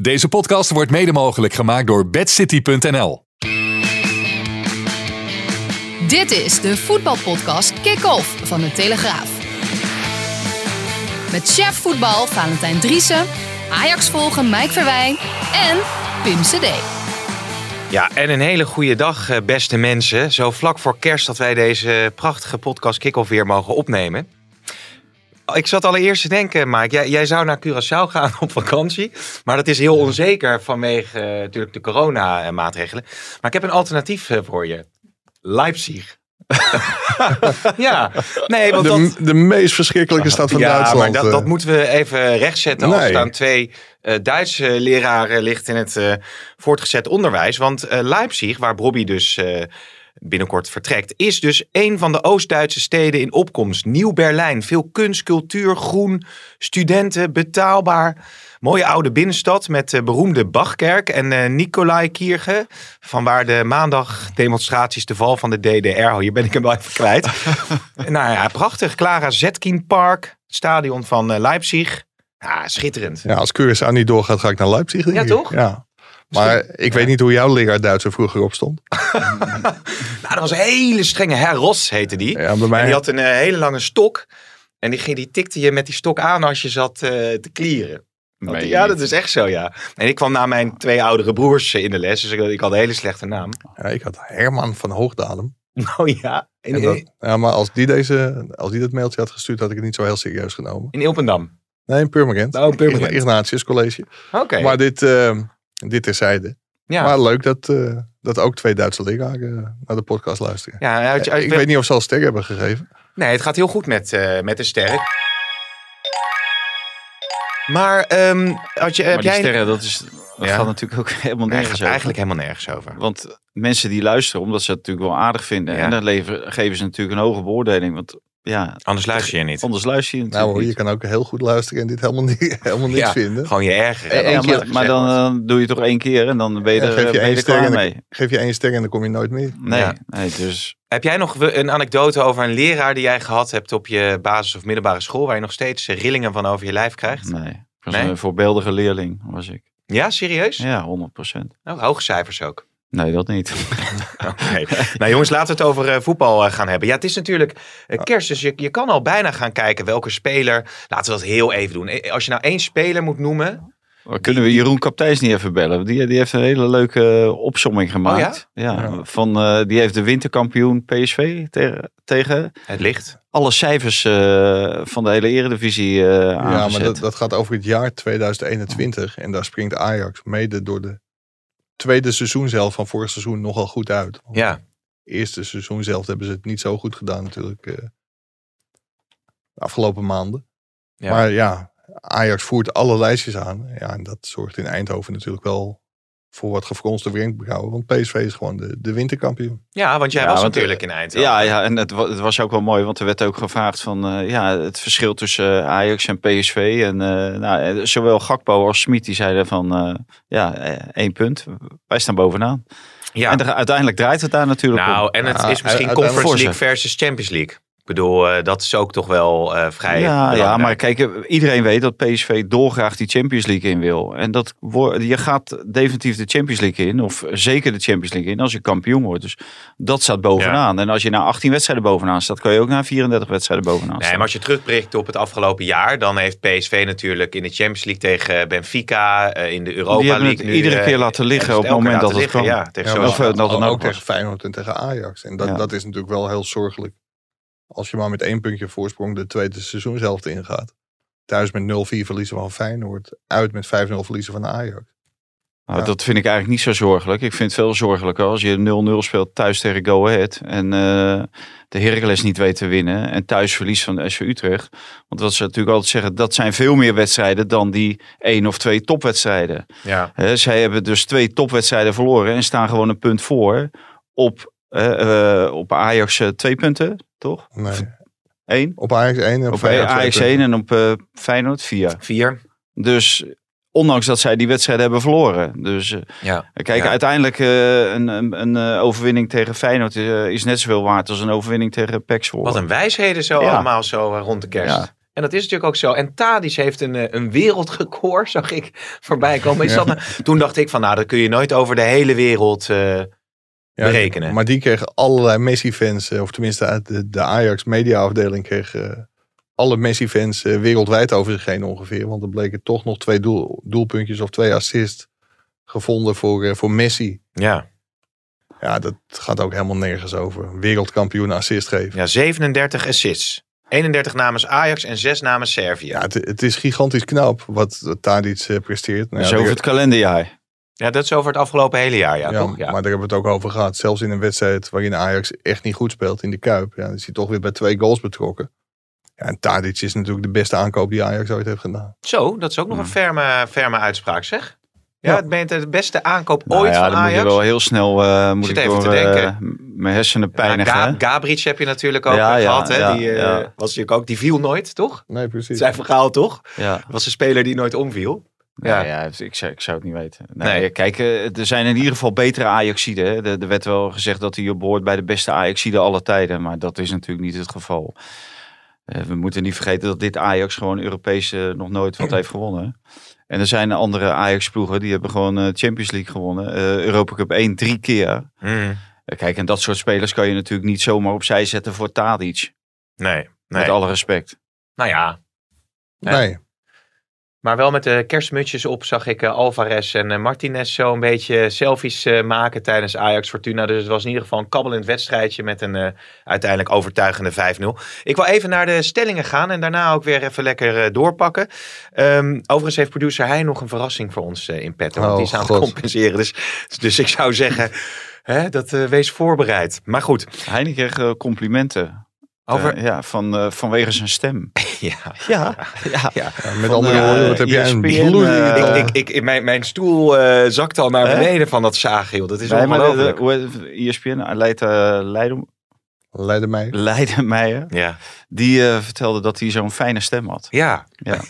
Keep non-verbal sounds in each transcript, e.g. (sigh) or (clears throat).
Deze podcast wordt mede mogelijk gemaakt door bedcity.nl. Dit is de voetbalpodcast Kick-Off van de Telegraaf. Met chef voetbal Valentijn Driessen, Ajax volgen Mike Verwijn en Pim CD. Ja, en een hele goede dag, eh, beste mensen. Zo vlak voor kerst dat wij deze prachtige podcast kick-off weer mogen opnemen. Ik zat allereerst te denken, Mike, jij, jij zou naar Curaçao gaan (laughs) op vakantie. Maar dat is heel onzeker vanwege eh, natuurlijk de corona-maatregelen. Maar ik heb een alternatief eh, voor je. Leipzig. (laughs) ja, nee, want dat... De, de meest verschrikkelijke stad van ja, Duitsland. maar dat, dat eh. moeten we even rechtzetten. Als Nee. er aan twee Duitse leraren ligt in het voortgezet onderwijs. Want Leipzig, waar Bobby dus binnenkort vertrekt, is dus een van de Oost-Duitse steden in opkomst. Nieuw Berlijn. Veel kunst, cultuur, groen, studenten, betaalbaar. Mooie oude binnenstad met de beroemde Bachkerk en eh Nicolai-Kierge. Van waar de maandag demonstraties de val van de DDR. Oh, hier ben ik hem wel even kwijt. (laughs) nou ja, prachtig. Clara Zetkin Park, stadion van eh, Leipzig. Ja, schitterend. Ja, als Curaçao niet doorgaat, ga ik naar Leipzig. denk Ja, ik. toch? Ja. Maar ik weet niet hoe jouw leraar Duits er vroeger op stond. (laughs) Nou, dat was een hele strenge Herr Ross, heette die. Ja, bij mij... En die had een eh, hele lange stok. En die, ging, die tikte je met die stok aan als je zat eh, te klieren. Want- ja, dat is echt zo, ja. En ik kwam na mijn twee oudere broers eh, in de les. Dus ik, ik had een hele slechte naam. Ja, ik had Herman van Hoogdalem. Nou (laughs) ja, in, En dat- ja, maar als die, deze, als die dat mailtje had gestuurd, had ik het niet zo heel serieus genomen. in Ilpendam. Nee, in Purmerend. Oh, in Purmerend. Ignatius College. Oké. Maar dit, eh dit terzijde. Ja. Maar leuk dat, eh, dat ook twee Duitse leraren eh, naar de podcast luisteren. ja, uit, uit- ik weet niet of ze al ster hebben gegeven. Nee, het gaat heel goed met, eh, met de sterren. Maar ehm, had je, heb Maar die jij... sterren, dat, is, dat Ja. gaat natuurlijk ook (laughs) helemaal nergens gaat over. eigenlijk helemaal nergens over. Want mensen die luisteren, omdat ze het natuurlijk wel aardig vinden. Ja. En dan leveren, geven ze natuurlijk een hoge beoordeling. Want ja, Anders luister je niet. anders luister je natuurlijk Nou hoor, je niet. kan ook heel goed luisteren en dit helemaal, niet, (laughs) helemaal niks Ja, vinden. Gewoon je erger. Eh, maar, dan, dan doe je toch één keer en dan ben je er, geef je één ster klaar en dan, mee. geef je één ster en dan kom je nooit meer. Nee, Ja. nee, dus Heb jij nog een anekdote over een leraar die jij gehad hebt op je basis- of middelbare school, waar je nog steeds eh, rillingen van over je lijf krijgt? nee. Ik was Nee? een voorbeeldige leerling, was ik. Ja, serieus? Ja, 100 procent. Oh, hoge cijfers ook. Nee, dat niet. (laughs) Oké. nou jongens, laten we het over eh, voetbal eh, gaan hebben. Ja, het is natuurlijk eh, kerst, dus je, je kan al bijna gaan kijken welke speler. Laten we dat heel even doen. Als je nou één speler moet noemen. Maar Kunnen we Jeroen Kapteins niet even bellen? Die, die heeft een hele leuke opsomming gemaakt. ja? Ja. Van, eh, die heeft de winterkampioen PSV tegen, tegen Het licht. alle cijfers eh, van de hele eredivisie eh Ja, aangezet. maar dat, dat gaat over het jaar 2021. En daar springt Ajax mede door de tweede seizoen zelf van vorig seizoen nogal goed uit. Want Ja. eerste seizoen zelf hebben ze het niet zo goed gedaan natuurlijk. eh, de afgelopen maanden. Ja. Maar ja, Ajax voert alle lijstjes aan. Ja, en dat zorgt in Eindhoven natuurlijk wel voor wat gefronste wenkbrauwen. Want PSV is gewoon de, de winterkampioen. Ja, want jij Ja, was want, natuurlijk in Eindhoven. ja, ja, en het, het was ook wel mooi, want er werd ook gevraagd van eh, ja, het verschil tussen eh, Ajax en PSV. En eh, nou, eh, zowel Gakpo als Smit die zeiden van eh, ja, eh, één punt. Wij staan bovenaan. Ja. En er- uiteindelijk draait het daar natuurlijk Nou, om. en het Ja, is misschien Conference. League versus Champions League. Ik bedoel, eh, dat is ook toch wel eh, vrij Ja, ja, maar kijk, eh, iedereen weet dat PSV dolgraag die Champions League in wil. En dat wordt, je gaat definitief de Champions League in, of zeker de Champions League in, als je kampioen wordt. Dus dat staat bovenaan. En als je na 18 wedstrijden bovenaan staat, kan je ook na 34 wedstrijden bovenaan Nee, staan. maar als je terugprikt op het afgelopen jaar, dan heeft PSV natuurlijk in de Champions League tegen Benfica, eh, in de Europa Die hebben League. het nu, iedere keer laten liggen op het moment dat het kan. Ja, tegen Ja, of, dat het ook, ook tegen. Feyenoord en tegen Ajax. En dat, Ja. dat is natuurlijk wel heel zorgelijk. Als je maar met één puntje voorsprong de tweede seizoen zelf ingaat. Thuis met 0-4 verliezen van Feyenoord. Uit met 5-0 verliezen van Ajax. Nou, Ja. Dat vind ik eigenlijk niet zo zorgelijk. Ik vind het veel zorgelijker als je 0-0 speelt thuis tegen Go Ahead. En eh, de Heracles niet weet te winnen. En thuis verlies van SV Utrecht. Want wat ze natuurlijk altijd zeggen, dat zijn veel meer wedstrijden dan die één of twee topwedstrijden. Ja. Hè, zij hebben dus twee topwedstrijden verloren en staan gewoon een punt voor op, eh, eh, op Ajax twee punten, toch? Nee. Eén. Op Ajax 1 en op Op Ajax punten. 1 en op eh, Feyenoord 4. Vier. Dus ondanks dat zij die wedstrijden hebben verloren. Dus eh, Ja. kijk, Ja. uiteindelijk eh, een, een, een eh, overwinning tegen Feyenoord is net zoveel waard als een overwinning tegen PEC Zwolle. Wat een wijsheden zo Ja. allemaal zo rond de kerst. Ja. En dat is natuurlijk ook zo. En Tadic heeft een, een wereldrecord, (laughs) zag ik voorbij komen. Is Ja. dat nou- Toen dacht ik van, nou, dat kun je nooit over de hele wereld... Ja, berekenen. Maar die kregen allerlei Messi-fans, eh, of tenminste uit de, de Ajax mediaafdeling kreeg eh, alle Messi-fans eh, wereldwijd over zich heen ongeveer. Want er bleken toch nog twee doel, doelpuntjes of twee assists gevonden voor, eh, voor Messi. ja. Ja, dat gaat ook helemaal nergens over. Wereldkampioen assist geven. ja, 37 assists. 31 namens Ajax en 6 namens Servië. Ja, het, het is gigantisch knap wat Tadic presteert. Nou ja, Zo over het kalenderjaar. Ja, dat is over het afgelopen hele jaar, ja, ja, toch? Ja. Maar daar hebben we het ook over gehad. Zelfs in een wedstrijd waarin Ajax echt niet goed speelt in de Kuip. Ja, dan is hij toch weer bij twee goals betrokken. Ja, en Tadic is natuurlijk de beste aankoop die Ajax ooit heeft gedaan. Zo, dat is ook nog een ferme, ferme uitspraak, zeg. Ja, Ja. het bent de beste aankoop Nou ooit ja, van dan moet je Ajax. wel heel snel uh, moet zit ik even door, te eh, denken. mijn hersenen Ja, pijnigen. Ga- Gabric heb je natuurlijk ook Ja, eh, ja, gehad. Hè? ja, die eh, ja. was natuurlijk ook, die viel nooit, toch? Nee, precies. Zijn verhaal toch? ja. Was een speler die nooit omviel. Ja. Ja, ja ik, zou, ik zou het niet weten. Nee, Nee. Kijk, eh, er zijn in ieder geval betere Ajaxiden. hè. Er, er werd wel gezegd dat hij behoort bij de beste Ajaxiden aller tijden. Maar dat is natuurlijk niet het geval. Eh, we moeten niet vergeten dat dit Ajax gewoon Europees eh, nog nooit wat heeft gewonnen. En er zijn andere Ajax-ploegen die hebben gewoon Champions League gewonnen. Eh, Europa Cup 1 drie keer. Mm. Eh, kijk, en dat soort spelers kan je natuurlijk niet zomaar opzij zetten voor Tadic. Nee, nee. Met alle respect. Nou ja, Nee. Maar wel met de kerstmutsjes op zag ik eh, Alvarez en eh, Martinez zo een beetje selfies eh, maken tijdens Ajax Fortuna. Dus het was in ieder geval een kabbelend wedstrijdje met een uiteindelijk overtuigende 5-0. Ik wil even naar de stellingen gaan en daarna ook weer even lekker doorpakken. Ehm, overigens heeft producer hij nog een verrassing voor ons in petto. want Oh, die is aan God. het compenseren. Dus, dus ik zou zeggen, (laughs) hè, dat, wees voorbereid. Maar goed, Heine kreeg eh, complimenten. Over... Eh, ja, van, eh, vanwege zijn stem. (laughs) ja. Ja, ja. Ja. Met Van, andere eh, woorden, wat heb jij een eh, taal. Ik, ik, ik, mijn, mijn stoel eh zakte al naar beneden van dat joh. Dat is Nee, ongelooflijk. ESPN, Leid, uh, Leiden, Leiden mij. Leidenmeijer, Ja. die eh, vertelde dat hij zo'n fijne stem had. Ja. Ja. (laughs)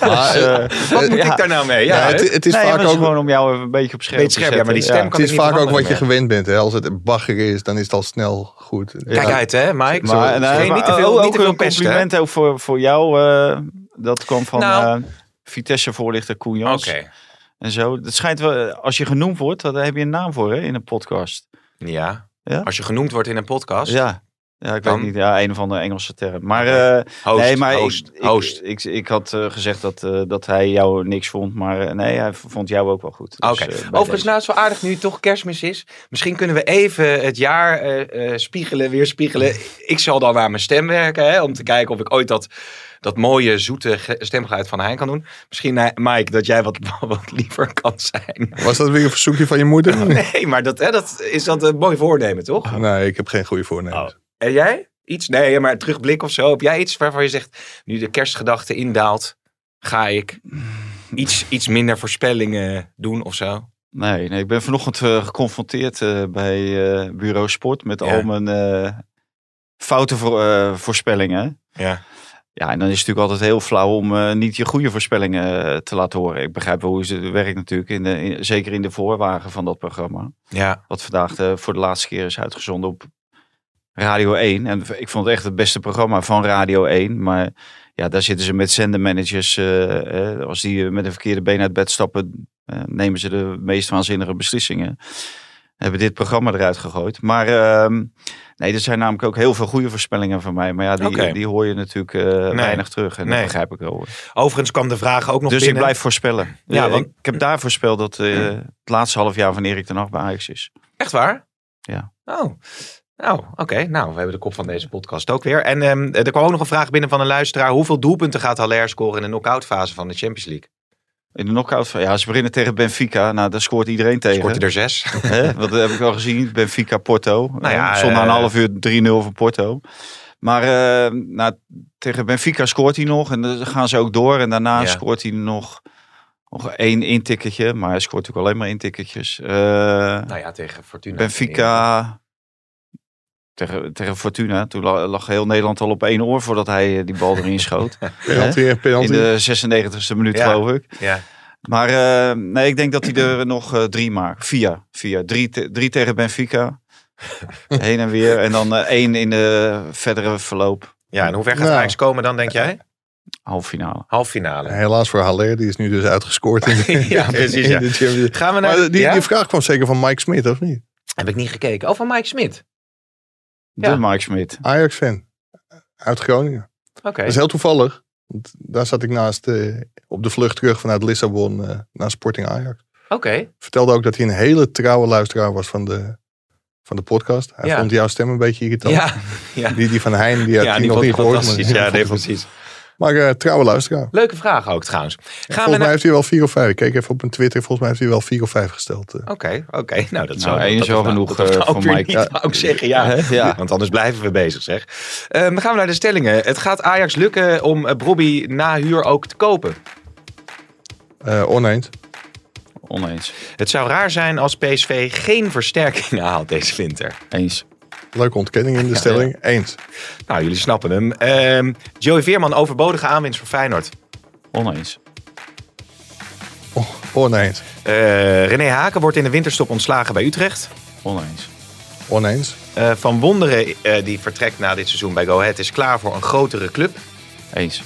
Maar, Dus, eh, Wat moet ja. ik daar nou mee? Ja, het, het is nee, vaak maar het is ook, gewoon om jou even een beetje op scherp Beetje te scherp, ja, maar die zetten. stem kan het is vaak ook wat je gewend bent. Hè. Als het bagger is, dan is het al snel goed. Kijk uit, hè, Mike. Maar, geen- maar niet te veel, ook, niet te veel een pesten. hè? compliment ook voor, voor jou. eh, dat kwam van Nou. eh, Vitesse-voorlichter Koen Jans. Oké. En zo. Het schijnt wel, als je genoemd wordt, daar heb je een naam voor hè, in een podcast. Ja. Ja? Als je genoemd wordt in een podcast. Ja. Ja, ik Dan? weet niet. Ja, een van de Engelse termen. Maar, eh, Host, nee, maar host, ik, host. Ik, ik, ik had eh, gezegd dat, eh, dat hij jou niks vond. Maar eh, nee, hij vond jou ook wel goed. Dus, Oké. eh, Overigens, deze. nou, het is wel aardig nu het toch kerstmis is. Misschien kunnen we even het jaar eh, eh, spiegelen, weer spiegelen. Ik zal dan aan mijn stem werken, hè, om te kijken of ik ooit dat, dat mooie, zoete ge- stemgeluid van Hein kan doen. Misschien, Mike, dat jij (laughs) wat, wat liever kan zijn. Was dat weer een verzoekje van je moeder? (laughs) Nee, maar dat, hè, dat is dat een mooi voornemen, toch? Nee, ik heb geen goede voornemens. Oh. En jij? Iets? Nee, maar terugblik of zo. Heb jij iets waarvan je zegt, nu de kerstgedachte indaalt, ga ik iets, iets minder voorspellingen doen of zo? Nee, nee, ik ben vanochtend eh, geconfronteerd eh, bij eh, Bureau Sport met Ja. al mijn foute voor, voorspellingen. Ja. Ja, en dan is het natuurlijk altijd heel flauw om niet je goede voorspellingen te laten horen. Ik begrijp wel hoe het werkt natuurlijk, in de, in- zeker in de voorwagen van dat programma. Ja. Wat vandaag voor de laatste keer is uitgezonden op Radio 1. En ik vond het echt het beste programma van Radio 1. Maar ja, daar zitten ze met zendermanagers. eh, eh, als die met een verkeerde been uit bed stappen, eh, nemen ze de meest waanzinnige beslissingen. Hebben dit programma eruit gegooid. Maar ehm, nee, er zijn namelijk ook heel veel goede voorspellingen van mij. Maar ja, die, die hoor je natuurlijk eh, weinig terug. En Nee. dat begrijp ik wel. Overigens kwam de vraag ook nog Dus ik blijf voorspellen. Ja, Ja, want- ik, heb daar voorspeld dat eh, het laatste half jaar van Erik ten Hag bij Ajax is. Echt waar? Ja. Oh. Nou, oké. Nou, we hebben de kop van deze podcast ook weer. En ehm, er kwam ook nog een vraag binnen van een luisteraar. Hoeveel doelpunten gaat Haller scoren in de knock-out fase van de Champions League? In de knockout. Ja, ze beginnen tegen Benfica. Nou, daar scoort iedereen tegen. Scoort hij er zes. (laughs) Wat heb ik al gezien? Benfica Porto. Nou ja, na een eh, half uur 3-0 voor Porto. Maar eh, nou, tegen Benfica scoort hij nog. En dan gaan ze ook door. En daarna Ja. scoort hij nog, nog één intikketje. Maar hij scoort natuurlijk alleen maar intikketjes. Eh Nou ja, tegen Fortuna. Benfica tegen, tegen Fortuna. Toen la- lag heel Nederland al op één oor voordat hij eh, die bal erin schoot. (laughs) Penalty en In penalty. de 96e minuut Ja. geloof ik. Ja. Maar eh, nee, ik denk dat hij er nog eh, drie maakt. Vier. Vier. Drie, te- drie tegen Benfica. (laughs) Heen en weer. En dan eh, één in de verdere verloop. ja, en hoe ver gaat Nou. Ajax komen dan, denk jij? Halve finale. Halffinale. Helaas voor Haller, die is nu dus uitgescoord in de, (laughs) Ja, precies, in ja. de. Gaan we naar... Maar die, ja? die vraag kwam zeker van Mike Smit, of niet? Heb ik niet gekeken. Oh, van Mike Smit. De Ja. Mike Smit. Ajax-fan. Uit Groningen. Oké. Dat is heel toevallig. Want daar zat ik naast eh, op de vlucht terug vanuit Lissabon eh, naar Sporting Ajax. Oké. Vertelde ook dat hij een hele trouwe luisteraar was van de, van de podcast. Hij Ja. vond jouw stem een beetje irritant. Ja. ja. Die, die van Hein, die had Ja, hij die nog niet gehoord. maar- Ja, nee, precies. Maar eh, trouwe luisteraar. Leuke vraag ook trouwens. Gaan we volgens mij naar... heeft hij wel vier of vijf. Ik keek even op een Twitter. Volgens mij heeft hij wel vier of vijf gesteld. eh. Oké, oké. Nou, dat Nou, zou één nou- genoeg, dat eh, ook voor Mike. Niet, wou ik zeggen, ja. Hè? Ja. Want anders blijven we bezig, zeg. Eh, dan gaan we naar de stellingen. Het gaat Ajax lukken om uh, Brobby na huur ook te kopen. Eh, oneens. Oneens. Het zou raar zijn als PSV geen versterkingen (laughs) haalt deze winter. Eens. Leuke ontkenning in de stelling. Eens. Nou, jullie snappen hem. Ehm Joey Veerman overbodige aanwinst voor Feyenoord. Oneens. Oh, oneens. Eh, René Haken wordt in de winterstop ontslagen bij Utrecht. Oneens. Oneens. Eh, Van Wonderen, eh, die vertrekt na dit seizoen bij Go Ahead, is klaar voor een grotere club. Eens.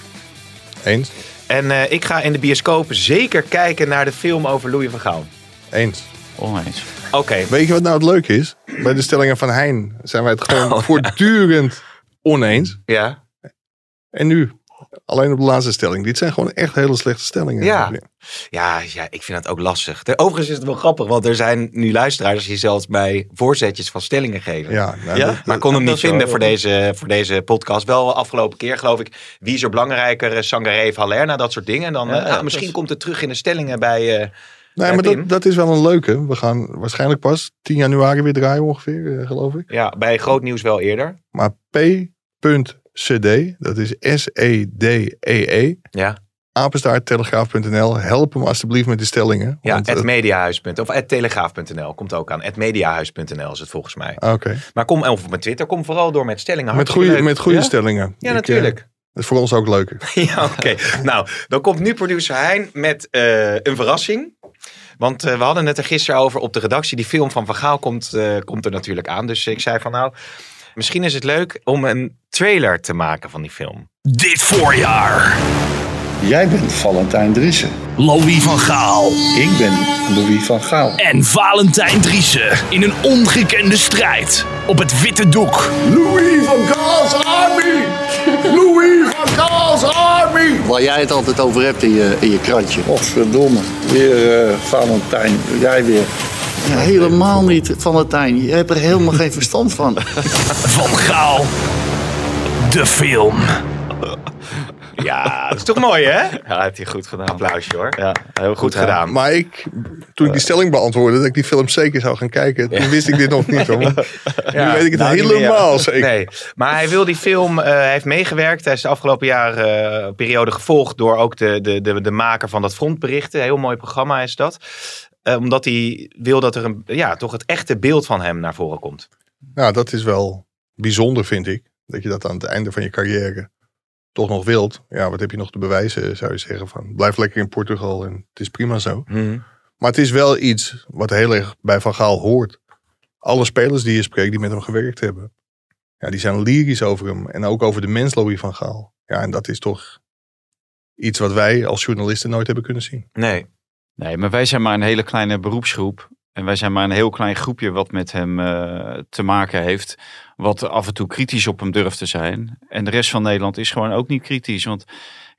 Eens. En eh, ik ga in de bioscoop zeker kijken naar de film over Louis van Gaal. Eens. Oneens. Oké, Weet je wat nou het leuke is? Bij de stellingen van Hein zijn wij het gewoon (laughs) Oh, ja. voortdurend oneens. ja. En nu, alleen op de laatste stelling. Dit zijn gewoon echt hele slechte stellingen. Ja. Ja, ja, ik vind het ook lastig. Overigens is het wel grappig, want er zijn nu luisteraars die zelfs bij voorzetjes van stellingen geven. Ja, nou, Ja? dat- Maar ik kon hem dat niet vinden voor deze, voor deze podcast. Wel afgelopen keer, geloof ik. Wie is er belangrijker? eh, Sangaré Haller? Dat soort dingen. En dan, Ja, eh, nou, dat misschien is- komt het terug in de stellingen bij... eh, nee, maar dat, dat is wel een leuke. We gaan waarschijnlijk pas 10 januari weer draaien ongeveer, eh, geloof ik. ja, bij Groot Nieuws wel eerder. Maar p.cd, dat is S-E-D-E-E, Ja, apenstaarttelegraaf.nl. Help hem alsjeblieft met de stellingen. ja at eh, mediahuis. Of at telegraaf.nl komt ook aan. At mediahuis.nl is het volgens mij. ah, Oké, Maar kom, of met Twitter, kom vooral door met stellingen. met goede, met goede ja? stellingen. Ja, Ik, natuurlijk. eh, dat is voor ons ook leuker. (laughs) Ja, oké. nou, dan komt nu producer Hein met eh, een verrassing. Want eh, we hadden het er gisteren over op de redactie. Die film van Van Gaal komt, eh, komt er natuurlijk aan. Dus ik zei van nou, misschien is het leuk om een trailer te maken van die film. Dit voorjaar. Jij bent Valentijn Driessen. Louis van Gaal Ik ben Louis van Gaal. en Valentijn Driessen in een ongekende strijd op het witte doek. Louis van Gaal's Army! Louis van Gaal's Army! Waar jij het altijd over hebt in je, in je krantje. Och, verdomme. Weer eh, Valentijn. Jij weer. Ja, helemaal niet, Valentijn. Je hebt er helemaal geen verstand van. (laughs) Van Gaal. De film. Ja, dat is toch mooi hè? Ja, heeft hij goed gedaan. Applausje hoor. Ja, heel goed, Goed gedaan. Maar ik, toen ik die stelling beantwoordde, dat ik die film zeker zou gaan kijken, toen wist ik dit nog niet. Hoor. (laughs) nu weet ik het nou, helemaal zeker. Nee, maar hij wil die film, eh, hij heeft meegewerkt. Hij is de afgelopen jaar eh, periode gevolgd door ook de, de, de, de maker van dat frontberichten. Heel mooi programma is dat. Eh, omdat hij wil dat er een, ja, toch het echte beeld van hem naar voren komt. Nou, dat is wel bijzonder, vind ik. Dat je dat aan het einde van je carrière toch nog wilt. Ja, wat heb je nog te bewijzen, zou je zeggen. Van, blijf lekker in Portugal en het is prima zo. Maar het is wel iets wat heel erg bij Van Gaal hoort. Alle spelers die je spreekt, die met hem gewerkt hebben. Ja, die zijn lyrisch over hem. En ook over de mens Louis van Gaal. Ja, en dat is toch iets wat wij als journalisten nooit hebben kunnen zien. Nee. Nee, maar wij zijn maar een hele kleine beroepsgroep. En wij zijn maar een heel klein groepje wat met hem eh, te maken heeft. Wat af en toe kritisch op hem durft te zijn. En de rest van Nederland is gewoon ook niet kritisch. Want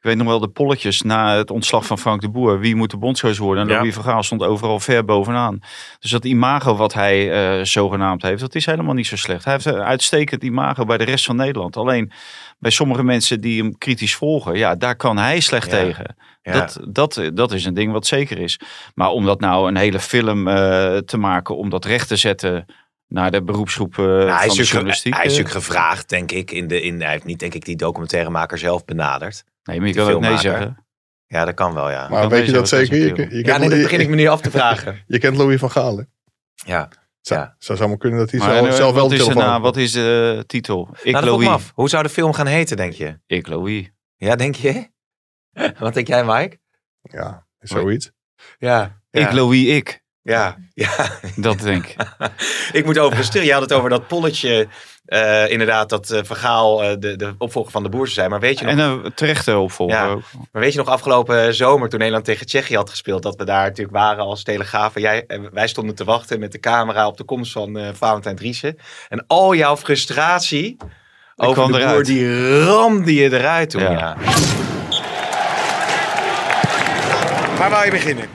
Ik weet nog wel de polletjes na het ontslag van Frank de Boer. Wie moet de bondscoach worden? En Ja. Louis van Gaal stond overal ver bovenaan. Dus dat imago wat hij eh, zogenaamd heeft, dat is helemaal niet zo slecht. Hij heeft een uitstekend imago bij de rest van Nederland. Alleen bij sommige mensen die hem kritisch volgen, ja, daar kan hij slecht Ja. tegen. Ja. Dat, dat, dat is een ding wat zeker is. Maar om dat nou een hele film eh, te maken, om dat recht te zetten naar de beroepsgroep eh, Nou, hij, van is de natuurlijk, journalistiek. hij is eh, natuurlijk gevraagd, denk ik. In de, in, hij heeft niet, denk ik, die documentairemaker zelf benaderd. nee, maar je kan ook nee filmmaker. zeggen. Ja, dat kan wel, ja. Maar weet je dat zeker? Je, ja, kent, nee, dat je- begin ik me nu af te (laughs) vragen. je kent Louis van Gaal, hè? Ja. Zou, Ja. zou zomaar kunnen dat hij Maar, zelf, eh, zelf wel is telefoon nou, wat is de titel? Ik Nou, Louis. af. Hoe zou de film gaan heten, denk je? Ik Louis. Ja, denk je? (laughs) Wat denk jij, Mike? Ja, zoiets. Ja. Ik Louis ik. Ja, ja. Dat denk ik. (laughs) ik moet overigens terug. Je had het over dat polletje. eh, inderdaad, dat eh Vergaal eh, de, de opvolger van de boer zou zijn. Maar weet je nog, En een terechte opvolger Ja. ook. maar weet je nog afgelopen zomer toen Nederland tegen Tsjechië had gespeeld. Dat we daar natuurlijk waren als Telegraaf. En jij, en wij stonden te wachten met de camera op de komst van eh Valentijn Driessen. En al jouw frustratie over de boer, eruit. die ramde je eruit toen. Ja. Ja. Waar wou je beginnen?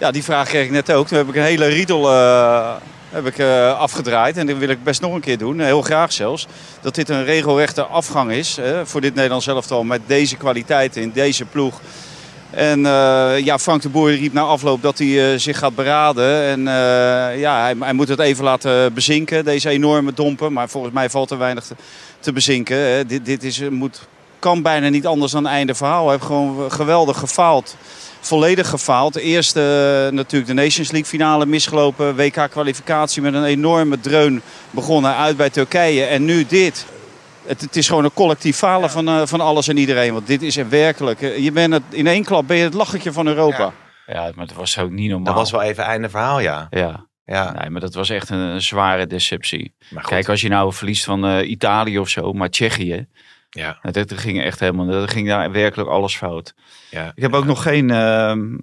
Ja, die vraag kreeg ik net ook. Toen heb ik een hele riedel eh, heb ik, eh, afgedraaid. En dat wil ik best nog een keer doen. Heel graag zelfs. Dat dit een regelrechte afgang is voor dit Nederlands elftal. Met deze kwaliteiten in deze ploeg. En eh, ja, Frank de Boer riep na afloop dat hij zich gaat beraden. En ja, hij, hij moet het even laten bezinken, deze enorme dompen. Maar volgens mij valt er weinig te, bezinken. Hè. Dit, dit is, moet, kan bijna niet anders dan einde verhaal. Hij heeft gewoon geweldig gefaald. Volledig gefaald. Eerst eh, natuurlijk de Nations League finale misgelopen. WK-kwalificatie met een enorme dreun begonnen uit bij Turkije. En nu dit. Het, het is gewoon een collectief falen van, eh, van alles en iedereen. Want dit is er werkelijk. eh, Je bent het, in één klap ben je het lachertje van Europa. Ja, maar dat was ook niet normaal. Dat was wel even einde verhaal, ja. Ja, ja. nee, maar dat was echt een, een zware deceptie. Kijk, als je nou verliest van eh, Italië of zo, maar Tsjechië. Ja. nou, Dat ging echt helemaal, dat ging daar werkelijk alles fout. Ja. Ik heb ook nog geen, ehm,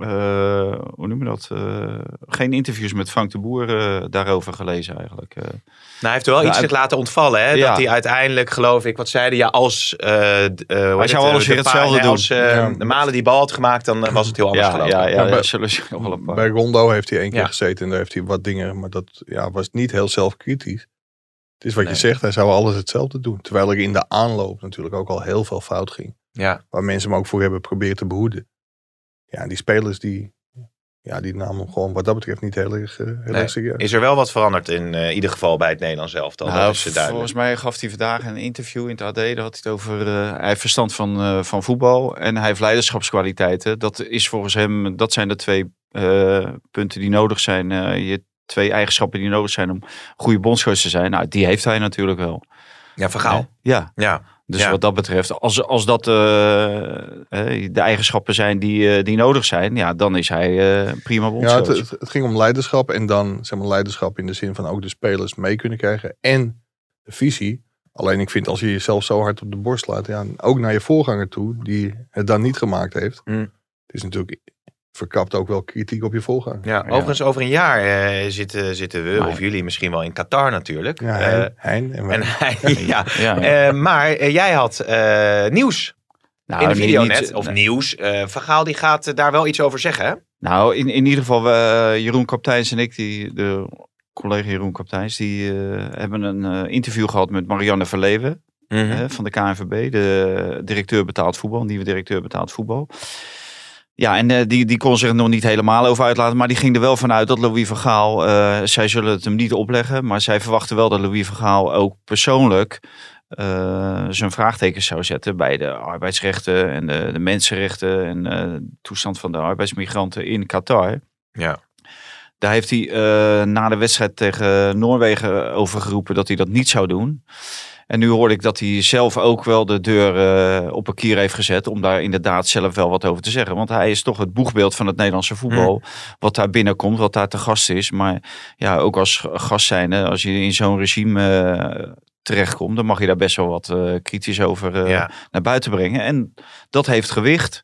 eh, hoe noem je dat? Eh, geen interviews met Frank de Boer eh, daarover gelezen eigenlijk. eh. Nou, hij heeft er wel Ja, iets hij- zich laten ontvallen. Hè? Ja. Dat hij uiteindelijk, geloof ik, wat zeiden ja, als... eh, eh, heet zou het, alles weer de hetzelfde doen. Als eh, Ja. de Malen die bal had gemaakt, dan was het heel anders ja, gelopen. ja, ja, bij- daar zullen ze nog wel een paar. Bij Rondo heeft hij één keer Ja. gezeten en daar heeft hij wat dingen, maar dat ja, was niet heel zelfkritisch. Het is wat Nee. je zegt, hij zou alles hetzelfde doen. Terwijl er in de aanloop natuurlijk ook al heel veel fout ging. Ja. Waar mensen hem ook voor hebben proberen te behoeden. Ja, en die spelers die, ja, die namen hem gewoon wat dat betreft niet heel erg, eh, heel Nee. erg serieus. Is er wel wat veranderd in eh, ieder geval bij het Nederlands elftal? Nou, dat is duidelijk. volgens mij gaf hij vandaag een interview in het AD. Daar had hij het over. eh, hij heeft verstand van, eh, van voetbal en hij heeft leiderschapskwaliteiten. Dat is volgens hem. Dat zijn de twee eh, punten die nodig zijn. eh, je twee eigenschappen die nodig zijn om goede bondscoach te zijn. Nou, die heeft hij natuurlijk wel. Ja, vergaal. Ja. Ja. Dus Ja. wat dat betreft, als, als dat eh, de eigenschappen zijn die, eh, die nodig zijn, ja, dan is hij eh, prima Ja, bondscoach. het, het, het ging om leiderschap en dan zeg maar leiderschap in de zin van ook de spelers mee kunnen krijgen en de visie. Alleen ik vind als je jezelf zo hard op de borst slaat, ja, ook naar je voorganger toe, die het dan niet gemaakt heeft. Hmm. Het is natuurlijk verkapt ook wel kritiek op je voorganger. Ja, overigens over een jaar eh, zitten, zitten we, Maar- of jullie misschien wel in Qatar natuurlijk. Ja, Eh, Hein, Hein en en (laughs) hij, ja. Eh, maar jij had eh, nieuws Nou, in de nee, video niet- net, of nee. nieuws. Eh Vergaal die gaat daar wel iets over zeggen, hè? Nou, in, in ieder geval, we, Jeroen Kapteins en ik, die, de collega Jeroen Kapteins, die eh, hebben een eh, interview gehad met Marianne Verleven Mhm. hè, van de KNVB, de directeur betaald voetbal, nieuwe directeur betaald voetbal. Ja, en eh, die, die kon zich er nog niet helemaal over uitlaten, maar die ging er wel vanuit dat Louis van Gaal, eh, zij zullen het hem niet opleggen, maar zij verwachten wel dat Louis van Gaal ook persoonlijk eh, zijn vraagtekens zou zetten bij de arbeidsrechten en de, de mensenrechten en de toestand van de arbeidsmigranten in Qatar. Ja. Daar heeft hij na de wedstrijd tegen Noorwegen over geroepen dat hij dat niet zou doen. En nu hoorde ik dat hij zelf ook wel de deur eh, op een kier heeft gezet om daar inderdaad zelf wel wat over te zeggen. Want hij is toch het boegbeeld van het Nederlandse voetbal. Wat daar binnenkomt, wat daar te gast is. Maar ja, ook als gast zijnde, als je in zo'n regime eh, terechtkomt, dan mag je daar best wel wat eh, kritisch over Ja. naar buiten brengen. En dat heeft gewicht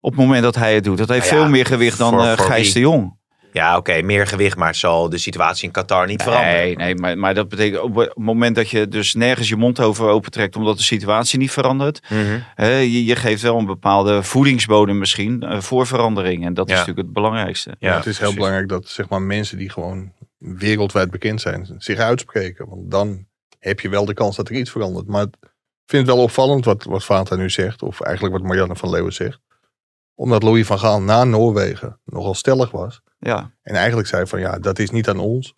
op het moment dat hij het doet. Dat heeft Nou ja, veel meer gewicht dan voor- voor Gijs wie? de Jong. Ja, oké, meer gewicht, maar het zal de situatie in Qatar niet veranderen. Nee, nee maar, maar dat betekent op het moment dat je dus nergens je mond over opentrekt omdat de situatie niet verandert. Mhm. hè, je, je geeft wel een bepaalde voedingsbodem misschien eh, voor verandering. En dat is natuurlijk het belangrijkste. Ja, het is heel belangrijk dat zeg maar, mensen die gewoon wereldwijd bekend zijn, zich uitspreken. Want dan heb je wel de kans dat er iets verandert. Maar ik vind het wel opvallend wat, wat Vata nu zegt, of eigenlijk wat Marianne van Leeuwen zegt. Omdat Louis van Gaal na Noorwegen nogal stellig was. Ja, En eigenlijk zei van ja, dat is niet aan ons.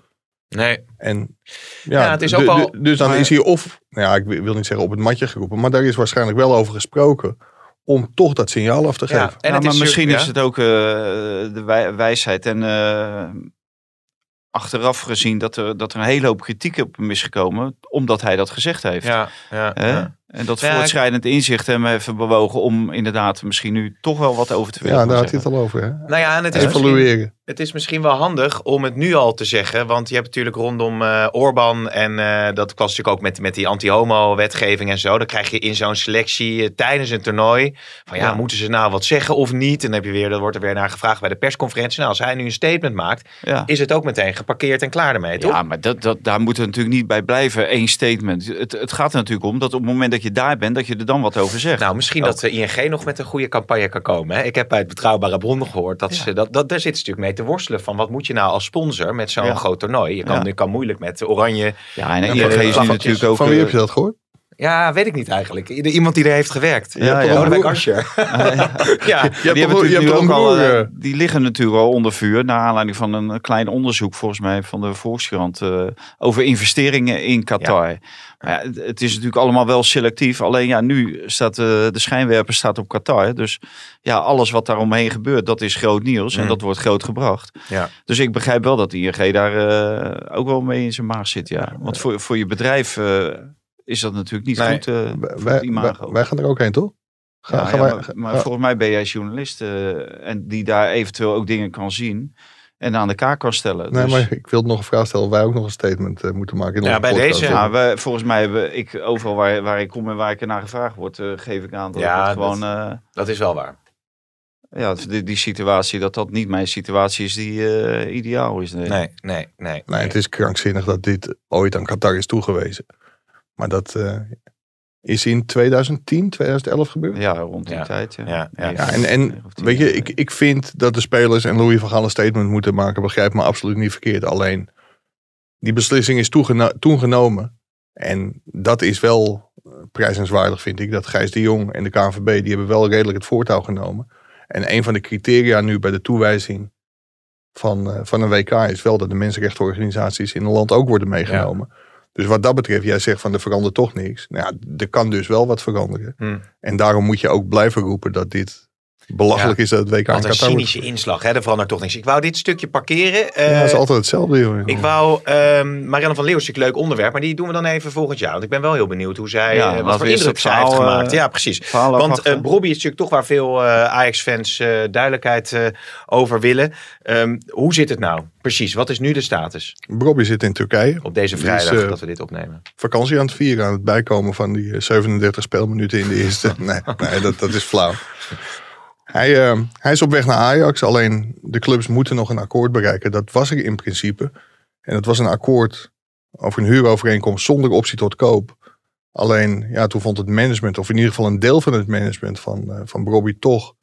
Nee, En ja, Ja, het is ook du- dus dan maar- is hij of, nou ja, ik wil niet zeggen op het matje geroepen, maar daar is waarschijnlijk wel over gesproken om toch dat signaal af te ja, geven. en Nou, het maar is misschien ja. is het ook eh, de wij- wijsheid en eh, achteraf gezien dat er, dat er een hele hoop kritiek op hem is gekomen, omdat hij dat gezegd heeft. Ja, ja, ja. En dat Ja, voortschrijdend inzicht hem heeft bewogen om inderdaad misschien nu toch wel wat over te willen Ja, daar had hij het al over. Hè? Nou ja, en het is misschien, Evalueren. Het is misschien wel handig om het nu al te zeggen. Want je hebt natuurlijk rondom eh Orbán en eh, dat was natuurlijk ook met, met die anti-homo-wetgeving en zo. Dan krijg je in zo'n selectie eh, tijdens een toernooi van ja, Ja. moeten ze nou wat zeggen of niet? En dan heb je weer, dan wordt er weer naar gevraagd bij de persconferentie. Nou, als hij nu een statement maakt, Ja. is het ook meteen geparkeerd en klaar ermee, toch? Ja, maar dat, dat, daar moeten we natuurlijk niet bij blijven. één statement. Het, het gaat er natuurlijk om dat op het moment dat je daar bent, dat je er dan wat over zegt. Nou, misschien dat de ING nog met een goede campagne kan komen. Hè? Ik heb bij het Betrouwbare Bronnen gehoord dat ze dat, dat daar ze natuurlijk mee te worstelen van wat moet je nou als sponsor met zo'n Ja. groot toernooi. Je kan, Ja. je kan moeilijk met Oranje. ja, en natuurlijk ook... Van wie eh, heb je dat gehoord? Ja, weet ik niet eigenlijk. Ieder- Iemand die er heeft gewerkt. Ja, ja. Lodewijk Asscher. (laughs) ja. Je (laughs) die hebben natuurlijk nu ook al, eh, eh, die liggen natuurlijk al onder vuur. Naar aanleiding van een klein onderzoek, volgens mij, van de Volkskrant. eh, over investeringen in Qatar. Maar ja, het, is natuurlijk allemaal wel selectief. Alleen ja, nu staat eh, de schijnwerper staat op Qatar. Dus ja, alles wat daar omheen gebeurt, dat is groot nieuws. En Mm. dat wordt groot gebracht. Ja. Dus ik begrijp wel dat de ING daar eh, ook wel mee in zijn maag zit. Ja. Want voor, voor je bedrijf eh, is dat natuurlijk niet Nee. goed. eh, voor wij, imago. wij gaan er ook heen, toch? Ga, Ja, gaan ja, wij, maar, ga- maar ga- volgens mij ben jij journalist eh, en die daar eventueel ook dingen kan zien en aan de kaak kan stellen. nee, dus, maar ik wil nog een vraag stellen. of Wij ook nog een statement eh, moeten maken. In Ja, bij podcast. deze- ja, we, volgens mij hebben ik overal waar, waar ik kom en waar ik er naar gevraagd word, eh, geef ik aan dat Ja, het dat- gewoon eh, Dat is wel waar. ja, die, die situatie dat dat niet mijn situatie is die eh, ideaal is. Nee. Nee, nee, nee. Nee, het is krankzinnig dat dit ooit aan Qatar is toegewezen. Maar dat eh, is in 2010, 2011 gebeurd. Ja, rond die Ja. tijd. Ja, Ja, ja. En, en weet je, jaar. ik, ik vind dat de spelers en Louis van Gaal een statement moeten maken. Begrijp me absoluut niet verkeerd. Alleen, die beslissing is toen genomen. En dat is wel eh, prijzenswaardig, vind ik. Dat Gijs de Jong en de KNVB, die hebben wel redelijk het voortouw genomen. En een van de criteria nu bij de toewijzing van, eh, van een WK is wel dat de mensenrechtenorganisaties in een land ook worden meegenomen. Dus wat dat betreft, jij zegt van er verandert toch niks. Nou ja, er kan dus wel wat veranderen. Hm. En daarom moet je ook blijven roepen dat dit belachelijk Ja. is dat het WK in Wat een cynische inslag, hè? Er verandert toch niks. Ik wou dit stukje parkeren. Ja, dat is Eh, altijd hetzelfde, joh. Ik wou, ehm Marianne van Leeuwen is natuurlijk een leuk onderwerp, maar die doen we dan even volgend jaar. Want ik ben wel heel benieuwd hoe zij, Ja, eh, wat we voor indruk zij heeft gemaakt. eh, Ja, precies. Want eh Bobby is natuurlijk toch waar veel Ajax-fans eh, duidelijkheid eh, over willen. Ehm, hoe zit het nou? Precies, wat is nu de status Robbie zit in Turkije. op deze vrijdag is, dat we dit opnemen? vakantie aan het vieren, aan het bijkomen van die eh, 37 speelminuten in de eerste. (laughs) nee, nee dat, dat is flauw. Hij, eh, hij is op weg naar Ajax, alleen de clubs moeten nog een akkoord bereiken. Dat was er in principe. En dat was een akkoord over een huurovereenkomst zonder optie tot koop. Alleen, ja, toen vond het management, of in ieder geval een deel van het management van, eh van Robbie toch,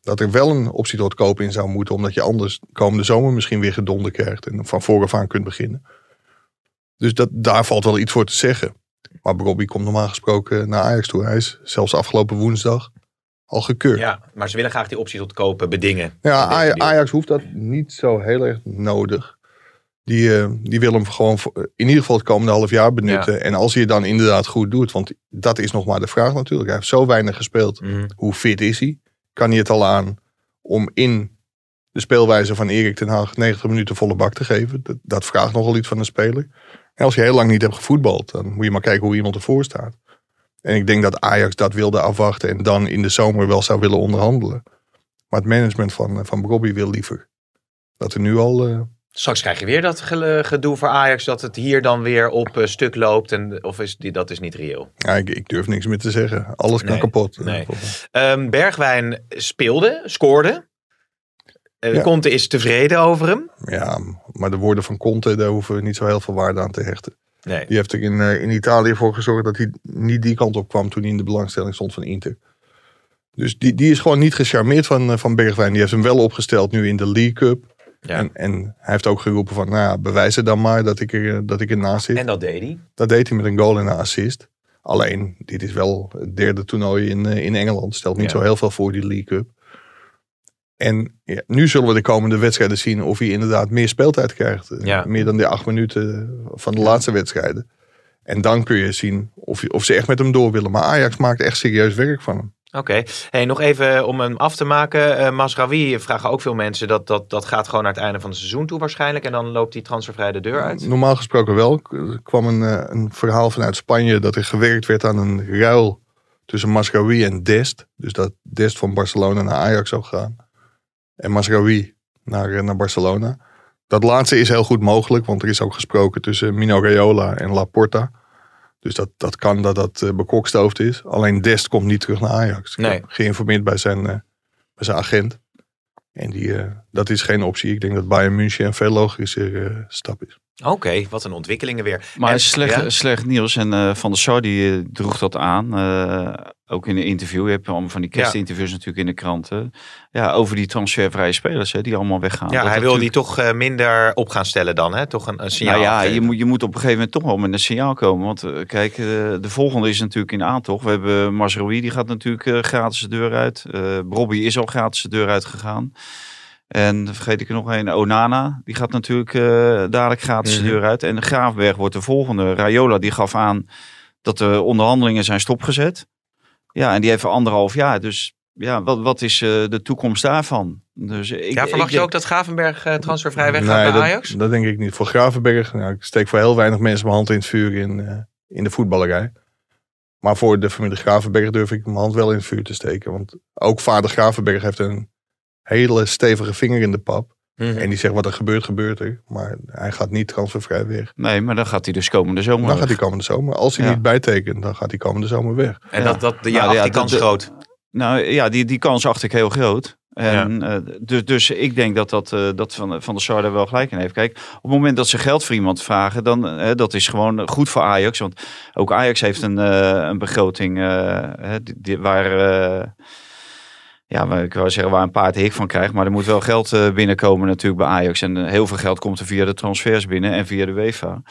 dat er wel een optie tot koop in zou moeten. Omdat je anders komende zomer misschien weer gedonder krijgt en van vooraf aan kunt beginnen. Dus dat, daar valt wel iets voor te zeggen. Maar Robbie komt normaal gesproken naar Ajax toe. Hij is zelfs afgelopen woensdag al gekeurd. Ja, maar ze willen graag die optie tot kopen bedingen. ja Aj-. Ajax hoeft dat niet zo heel erg nodig. Die, eh, die wil hem gewoon voor- in ieder geval het komende half jaar benutten. En als hij het dan inderdaad goed doet, want dat is nog maar de vraag natuurlijk. Hij heeft zo weinig gespeeld. Mhm. Hoe fit is hij? Kan hij het al aan om in de speelwijze van Erik ten Hag 90 minuten volle bak te geven? Dat, dat vraagt nogal iets van een speler. En als je heel lang niet hebt gevoetbald, dan moet je maar kijken hoe iemand ervoor staat. En ik denk dat Ajax dat wilde afwachten en dan in de zomer wel zou willen onderhandelen. Maar het management van, eh, van Robbie wil liever dat er nu al. eh, Straks krijg je weer dat ge- gedoe voor Ajax dat het hier dan weer op eh, stuk loopt. En, of is die, dat is niet reëel. ja, ik, ik durf niks meer te zeggen. Alles kan Nee, kapot. nee. Ehm, Bergwijn speelde, scoorde. Ja. Conte is tevreden over hem. Ja, maar de woorden van Conte, daar hoeven we niet zo heel veel waarde aan te hechten. Nee. Die heeft er in, eh, in Italië voor gezorgd dat hij niet die kant op kwam toen hij in de belangstelling stond van Inter. Dus die, die is gewoon niet gecharmeerd van, eh, van Bergwijn. Die heeft hem wel opgesteld nu in de League Cup. Ja. En, en hij heeft ook geroepen van, nou ja, bewijs het dan maar dat ik, er, eh, dat ik ernaast zit. En dat deed hij. Dat deed hij met een goal en een assist. Alleen, dit is wel het derde toernooi in, in Engeland. Stelt niet Ja. zo heel veel voor die League Cup. En ja, nu zullen we de komende wedstrijden zien of hij inderdaad meer speeltijd krijgt. Eh, Ja. Meer dan die acht minuten van de laatste wedstrijden. En dan kun je zien of, of ze echt met hem door willen. Maar Ajax maakt echt serieus werk van hem. Oké. Hey, nog even om hem af te maken. Eh Masraoui vragen ook veel mensen. Dat, dat, dat gaat gewoon naar het einde van het seizoen toe waarschijnlijk. En dan loopt die transfervrij de deur uit. Normaal gesproken wel. Er kwam een, eh, een verhaal vanuit Spanje dat er gewerkt werd aan een ruil tussen Masraoui en Dest. Dus dat Dest van Barcelona naar Ajax zou gaan. En Masraoui naar, eh, naar Barcelona. Dat laatste is heel goed mogelijk, want er is ook gesproken tussen Mino Raiola en Laporta. Dus dat, dat kan dat dat eh, bekokstoofd is. Alleen Dest komt niet terug naar Ajax. Nee. geïnformeerd bij zijn, eh, bij zijn agent. En die, dat is geen optie. Ik denk dat Bayern München een veel logischer stap is. Oké, wat een ontwikkelingen weer. Maar En- slecht, ja? slecht nieuws. En eh, Van der Sar die eh, droeg dat aan. eh, ook in een interview. Je hebt allemaal van die kerstinterviews natuurlijk in de kranten. Ja, over die transfervrije spelers hè, die allemaal weggaan. Ja, Dat hij wil die toch minder op gaan stellen dan. Hè? Toch een, een signaal Nou ja, je moet, je moet op een gegeven moment toch wel met een signaal komen. Want kijk, de volgende is natuurlijk in aantocht. We hebben Masroui, die gaat natuurlijk gratis de deur uit. Bobby is al gratis de deur uit gegaan. En dan vergeet ik er nog een, Onana. Die gaat natuurlijk eh, dadelijk gratis Mhm. de deur uit. En de Graafberg wordt de volgende. Rayola die gaf aan dat de onderhandelingen zijn stopgezet. Ja, en die heeft anderhalf jaar. Dus ja, wat, wat is eh, de toekomst daarvan? Dus ik, ja, verwacht ik je ook dat Gravenberg eh, transfervrij weggaat Nee, bij dat, Ajax? dat denk ik niet. Voor Gravenberg, nou, ik steek voor heel weinig mensen mijn hand in het vuur in, eh, in de voetballerij. Maar voor de familie Gravenberg durf ik mijn hand wel in het vuur te steken. Want ook vader Gravenberg heeft een hele stevige vinger in de pap. Mhm. En die zegt wat er gebeurt, gebeurt er. Maar hij gaat niet transfervrij weg. Nee, maar dan gaat hij dus komende zomer Dan weg. gaat hij komende zomer. Als hij Ja. niet bijtekent, dan gaat hij komende zomer weg. En Ja. dat, dat, ja, Nou, acht ja, die kans dat- groot. Nou ja, die, die kans acht ik heel groot. En, eh, dus, dus ik denk dat, dat, eh, dat van, van der Sar daar wel gelijk in heeft. Kijk, op het moment dat ze geld voor iemand vragen, dan eh, dat is gewoon goed voor Ajax. Want ook Ajax heeft een, eh, een begroting eh, hè, die, die- waar, eh, ja, waar- ik wou zeggen waar een paard hik van krijgt. Maar er moet wel geld eh, binnenkomen natuurlijk bij Ajax. En eh, heel veel geld komt er via de transfers binnen en via de UEFA.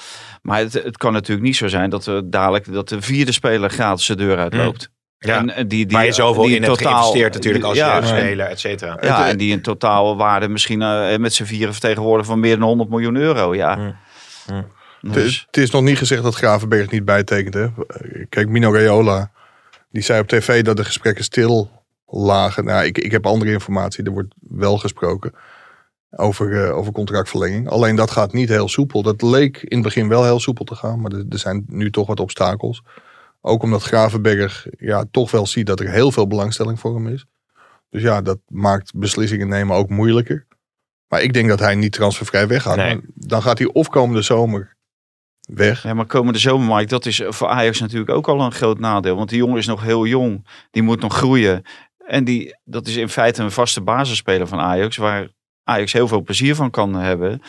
Maar het, het kan natuurlijk niet zo zijn dat we dadelijk dat de vierde speler gratis de deur uitloopt. Ja. En, eh, die, die, je zoveel die in hebt totaal- geïnvesteerd natuurlijk als ja, jeugdspeler, et cetera. ja, en die een totaal waarde misschien eh, met z'n vieren vertegenwoordigen van meer dan 100 miljoen euro. Ja. Hmm. Hmm. Het, Dus, het is nog niet gezegd dat Gravenberg niet bijtekent. Hè? Kijk, Mino Raiola, die zei op tv dat de gesprekken stil lagen. Nou, ik, ik heb andere informatie. Er wordt wel gesproken over, eh, over contractverlenging. Alleen dat gaat niet heel soepel. Dat leek in het begin wel heel soepel te gaan. Maar er, er zijn nu toch wat obstakels. Ook omdat Gravenberg ja, toch wel ziet dat er heel veel belangstelling voor hem is. Dus ja, dat maakt beslissingen nemen ook moeilijker. Maar ik denk dat hij niet transfervrij weggaat. Nee. Dan gaat hij of komende zomer weg. ja, maar komende zomer, Mike, dat is voor Ajax natuurlijk ook al een groot nadeel. Want die jongen is nog heel jong. Die moet nog groeien. En die, dat is in feite een vaste basisspeler van Ajax. Waar Ajax heel veel plezier van kan hebben.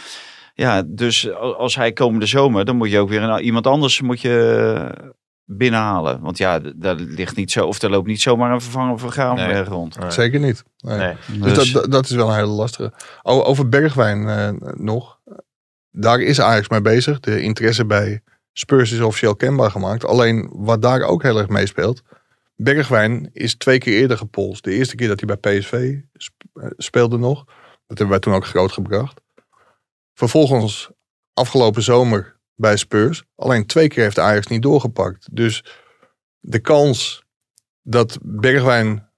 Ja, dus als hij komende zomer, dan moet je ook weer een, iemand anders moet je binnenhalen. Want ja, daar ligt niet zo, of er loopt niet zomaar een vervanger van Gravenberg rond. Nee. Zeker niet. Nee. Nee. Dus, dat, dat, dat is wel een hele lastige. Over Bergwijn eh, nog. Daar is Ajax mee bezig. De interesse bij Spurs is officieel kenbaar gemaakt. Alleen wat daar ook heel erg meespeelt. Bergwijn is twee keer eerder gepolst. De eerste keer dat hij bij PSV eh, speelde nog. Dat hebben wij toen ook groot gebracht. Vervolgens afgelopen zomer bij Spurs. Alleen twee keer heeft Ajax niet doorgepakt. Dus de kans dat Bergwijn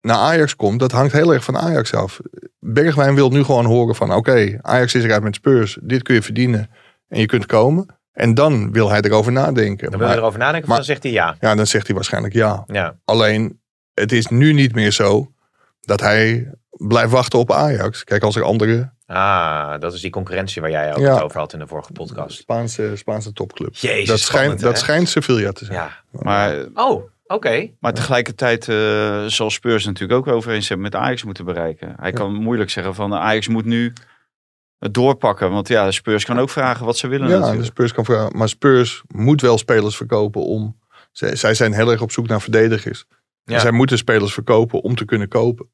naar Ajax komt, dat hangt heel erg van Ajax af. Bergwijn wil nu gewoon horen van oké, Ajax is eruit met Spurs. Dit kun je verdienen en je kunt komen. En dan wil hij erover nadenken. Dan wil je Maar- erover nadenken of maar- dan zegt hij ja. ja, dan zegt hij waarschijnlijk ja. Ja, Alleen, het is nu niet meer zo dat hij blijft wachten op Ajax. Kijk, als er andere ah, dat is die concurrentie waar jij ook Ja. het over had in de vorige podcast. Spaanse, Spaanse topclubs. Jezus, dat spannend, schijnt, dat schijnt Sevilla te zijn. Ja. Maar Oh, Oké. Maar tegelijkertijd eh, zal Spurs natuurlijk ook overeenstemming met Ajax moeten bereiken. Hij kan moeilijk zeggen van Ajax moet nu het doorpakken. Want ja, Spurs kan ook vragen wat ze willen Ja, de natuurlijk. Spurs kan vragen. Maar Spurs moet wel spelers verkopen om. Zij, zij zijn heel erg op zoek naar verdedigers. Ja. En zij moeten spelers verkopen om te kunnen kopen.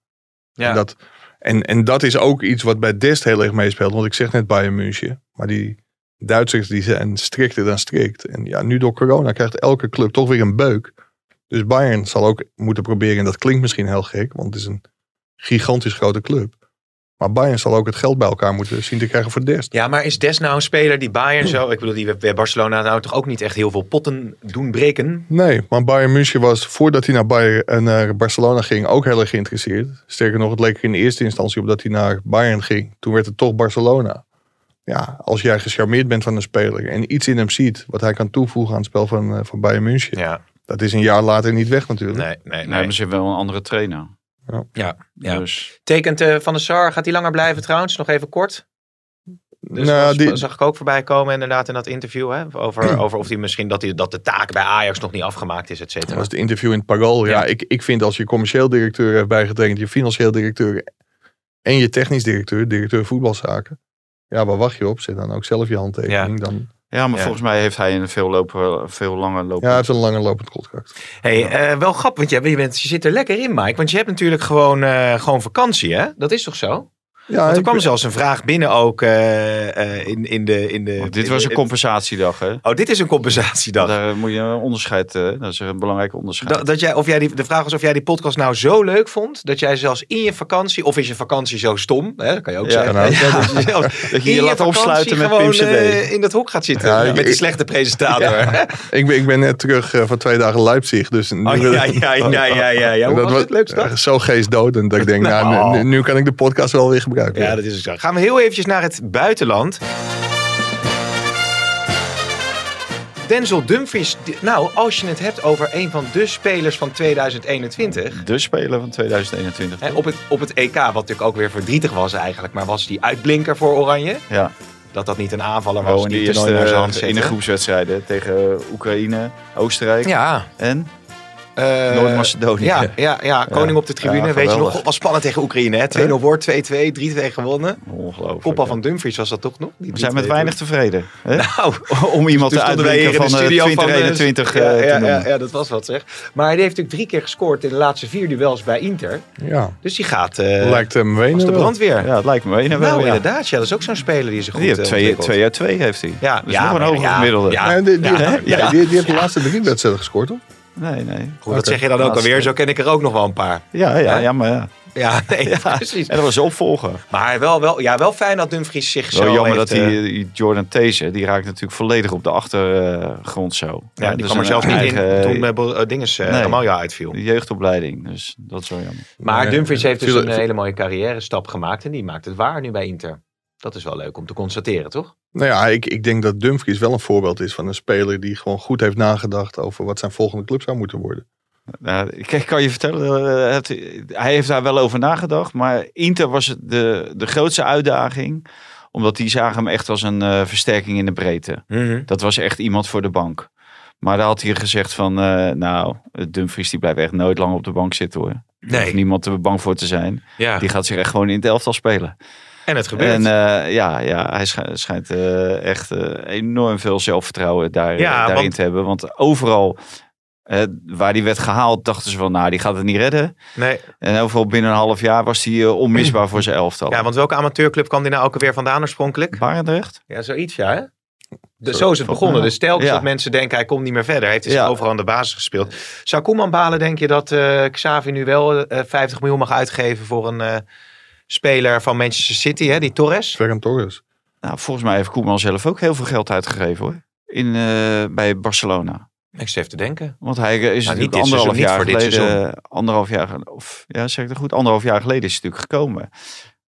Ja. En, dat, en, en dat is ook iets wat bij Dest heel erg meespeelt. Want ik zeg net Bayern München. Maar die Duitsers die zijn strikter dan strikt. En ja, nu door corona krijgt elke club toch weer een beuk. Dus Bayern zal ook moeten proberen. En dat klinkt misschien heel gek. Want het is een gigantisch grote club. Maar Bayern zal ook het geld bij elkaar moeten zien te krijgen voor Dest. Ja, maar is Des nou een speler die Bayern zo... Ik bedoel, die bij Barcelona nou toch ook niet echt heel veel potten doen breken? Nee, maar Bayern München was voordat hij naar, Bayern, eh, naar Barcelona ging ook heel erg geïnteresseerd. Sterker nog, het leek er in de eerste instantie op dat hij naar Bayern ging. Toen werd het toch Barcelona. Ja, als jij gecharmeerd bent van een speler en iets in hem ziet wat hij kan toevoegen aan het spel van, eh, van Bayern München. Ja, Dat is een jaar later niet weg natuurlijk. nee, nee. Nee, nee. maar ze hebben wel een andere trainer. Ja, ja. Dus Tekent eh, Van der Sar, gaat hij langer blijven trouwens? Nog even kort. Dus Nou, die- zag ik ook voorbij komen inderdaad in dat interview. Hè? Over, (clears throat) over of hij misschien dat, hij, dat de taak bij Ajax nog niet afgemaakt is, et Dat cetera. was het interview in het Parool. Ja, Ja. ik, ik vind als je commercieel directeur hebt bijgetekend, je financieel directeur en je technisch directeur, directeur voetbalzaken. Ja, waar wacht je op? Zet dan ook zelf je handtekening. Dan, ja, maar Ja. volgens mij heeft hij een veel, lopen, veel langer lopen. ja, hij heeft een langer lopend contract. Hey, eh, wel grappig, want je, je, bent, je zit er lekker in, Mike. Want je hebt natuurlijk gewoon, eh, gewoon vakantie, hè? Dat is toch zo? Ja, Want er ik- kwam zelfs een vraag binnen ook eh, eh, in, in de... In de Want dit in was de- een compensatiedag, hè? Oh, dit is een compensatiedag. Daar moet je een onderscheid, eh, dat is een belangrijk onderscheid. Dat, dat jij, of jij die, de vraag was of jij die podcast nou zo leuk vond. dat jij zelfs in je vakantie. of is je vakantie zo stom? Hè, dat kan je ook Ja, zeggen. nou, (laughs) Ja, dat je zelfs dat je laat opsluiten met gewoon, eh, in dat hok gaat zitten. Ik- met de ik- slechte presentator. (laughs) Ik ben, ik ben net terug eh, van twee dagen Leipzig. Dus nu Oh, ja, ja, ja, ja, ja, ja. Hoe dat was het? Leukste dag? Zo geestdodend dat ik denk, (laughs) nou, Nou. nu, nu kan ik de podcast wel weer gebruiken. Ja, dat is ook zo. Gaan we heel eventjes naar het buitenland. Denzel Dumfries. Nou, als je het hebt over een van de spelers van 2021. De speler van 2021. Hè, op, het, op het EK, wat natuurlijk ook weer verdrietig was eigenlijk. Maar was die uitblinker voor Oranje? Ja, Dat dat niet een aanvaller was gewoon die in, de, in groepswedstrijden tegen Oekraïne, Oostenrijk Ja. en eh, Noord-Macedonië. Ja, ja, ja, koning op de tribune. Ja, Weet je nog, was spannend tegen Oekraïne. hè? 2-0 wordt, 2-2, 3-2 gewonnen. Ongelooflijk. Kopbal ja. van Dumfries was dat toch nog? Die We zijn met 3-2 weinig tevreden. Hè? Nou, (laughs) Om iemand Toen te de van eh, studio van, eh, 2021 ja, eh, te ja, noemen. ja, ja, dat was wat zeg. Maar die heeft natuurlijk drie keer gescoord in de laatste vier duels bij Inter. Ja, Dus die gaat eh lijkt hem wenen als de brandweer. Ja, het lijkt me nou, wel. ja. inderdaad. Ja, dat is ook zo'n speler die zich goed Die heeft eh, 2 ontwikkelt. 2 uit 2 heeft hij. Ja, Dat is ja, nog een hoger ja, gemiddelde. ja. Die heeft de laatste drie wedstrijden gescoord, toch? Nee, nee. Goed, dat zeg je dan ook alweer. Zo ken ik er ook nog wel een paar. Ja, ja, Ja? ja, (laughs) maar ja. Ja, nee, precies. En dat was de opvolger. Maar wel, wel, ja, wel fijn dat Dumfries zich Wel zo jammer heeft, dat die, eh, die Jordan These, die raakt natuurlijk volledig op de achtergrond zo. ja, die dus kwam er een zelfs niet eigen in toen uh, uh, dinges uh, Nee. Amalia uitviel. jeugdopleiding. Dus dat is wel jammer. Maar Nee, Dumfries heeft dus een hele mooie carrière stap gemaakt. En die maakt het waar nu bij Inter. Dat is wel leuk om te constateren, toch? Nou ja, ik, ik denk dat Dumfries wel een voorbeeld is van een speler die gewoon goed heeft nagedacht over wat zijn volgende club zou moeten worden. Nou, ik kan je vertellen, eh, het, hij heeft daar wel over nagedacht. Maar Inter was de, de grootste uitdaging. Omdat die zagen hem echt als een eh, versterking in de breedte. Dat was echt iemand voor de bank. Maar daar had hij gezegd van, eh, nou, Dumfries die blijft echt nooit lang op de bank zitten hoor. Nee. hoeft niemand er bang voor te zijn. Ja. Die gaat zich echt gewoon in het elftal spelen. En het gebeurt. En eh, ja, ja, hij schij- schijnt eh, echt eh, enorm veel zelfvertrouwen daar, Ja, daarin want- te hebben. Want overal waar die werd gehaald, dachten ze van, nou, die gaat het niet redden. nee. En overal binnen een half jaar was hij onmisbaar voor zijn elftal. Ja, want welke amateurclub kwam die nou ook alweer vandaan oorspronkelijk? Barendrecht? Ja, zoiets, ja. Hè? De, zo is het begonnen. Dus telkens Ja. dat mensen denken hij komt niet meer verder. Heeft hij zich Ja. overal aan de basis gespeeld. Zou Koeman balen, denk je, dat eh Xavi nu wel eh, 50 miljoen mag uitgeven voor een eh, speler van Manchester City, hè, die Torres? Ferran Torres. Nou, volgens mij heeft Koeman zelf ook heel veel geld uitgegeven hoor. In, eh, bij Barcelona. Ik zit even te denken. Want hij is Nou, niet anderhalf jaar niet voor dit geleden. Anderhalf jaar, of ja, zeg ik het goed? Anderhalf jaar geleden is hij natuurlijk gekomen.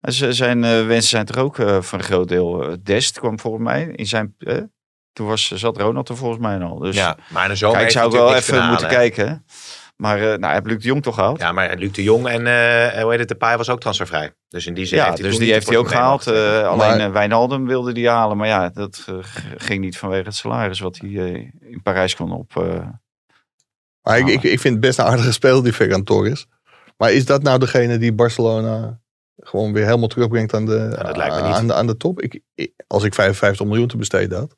En zijn eh, wensen zijn er ook eh, voor een groot deel. eh, Dest kwam volgens mij in zijn. eh, toen was, zat Ronald er volgens mij al. Dus ja, maar in de zomer kijk, heeft zou ik wel even te moeten kijken. Maar eh nou, heb Luc de Jong toch gehaald? Ja, maar Luc de Jong en eh hoe heet het, de Pai was ook transfervrij. Dus in die zin Ja, heeft hij dus die heeft hij ook gehaald. eh, alleen Maar- Wijnaldum wilde die halen. Maar ja, dat ging niet vanwege het salaris wat hij eh, in Parijs kon op. eh, Maar ik, ik, ik vind het best een aardige speler, die Ferran Torres. Maar is dat nou degene die Barcelona gewoon weer helemaal terugbrengt aan de, dat lijkt me niet. aan de, aan de top? Ik, ik- als ik 55 miljoen te besteden had,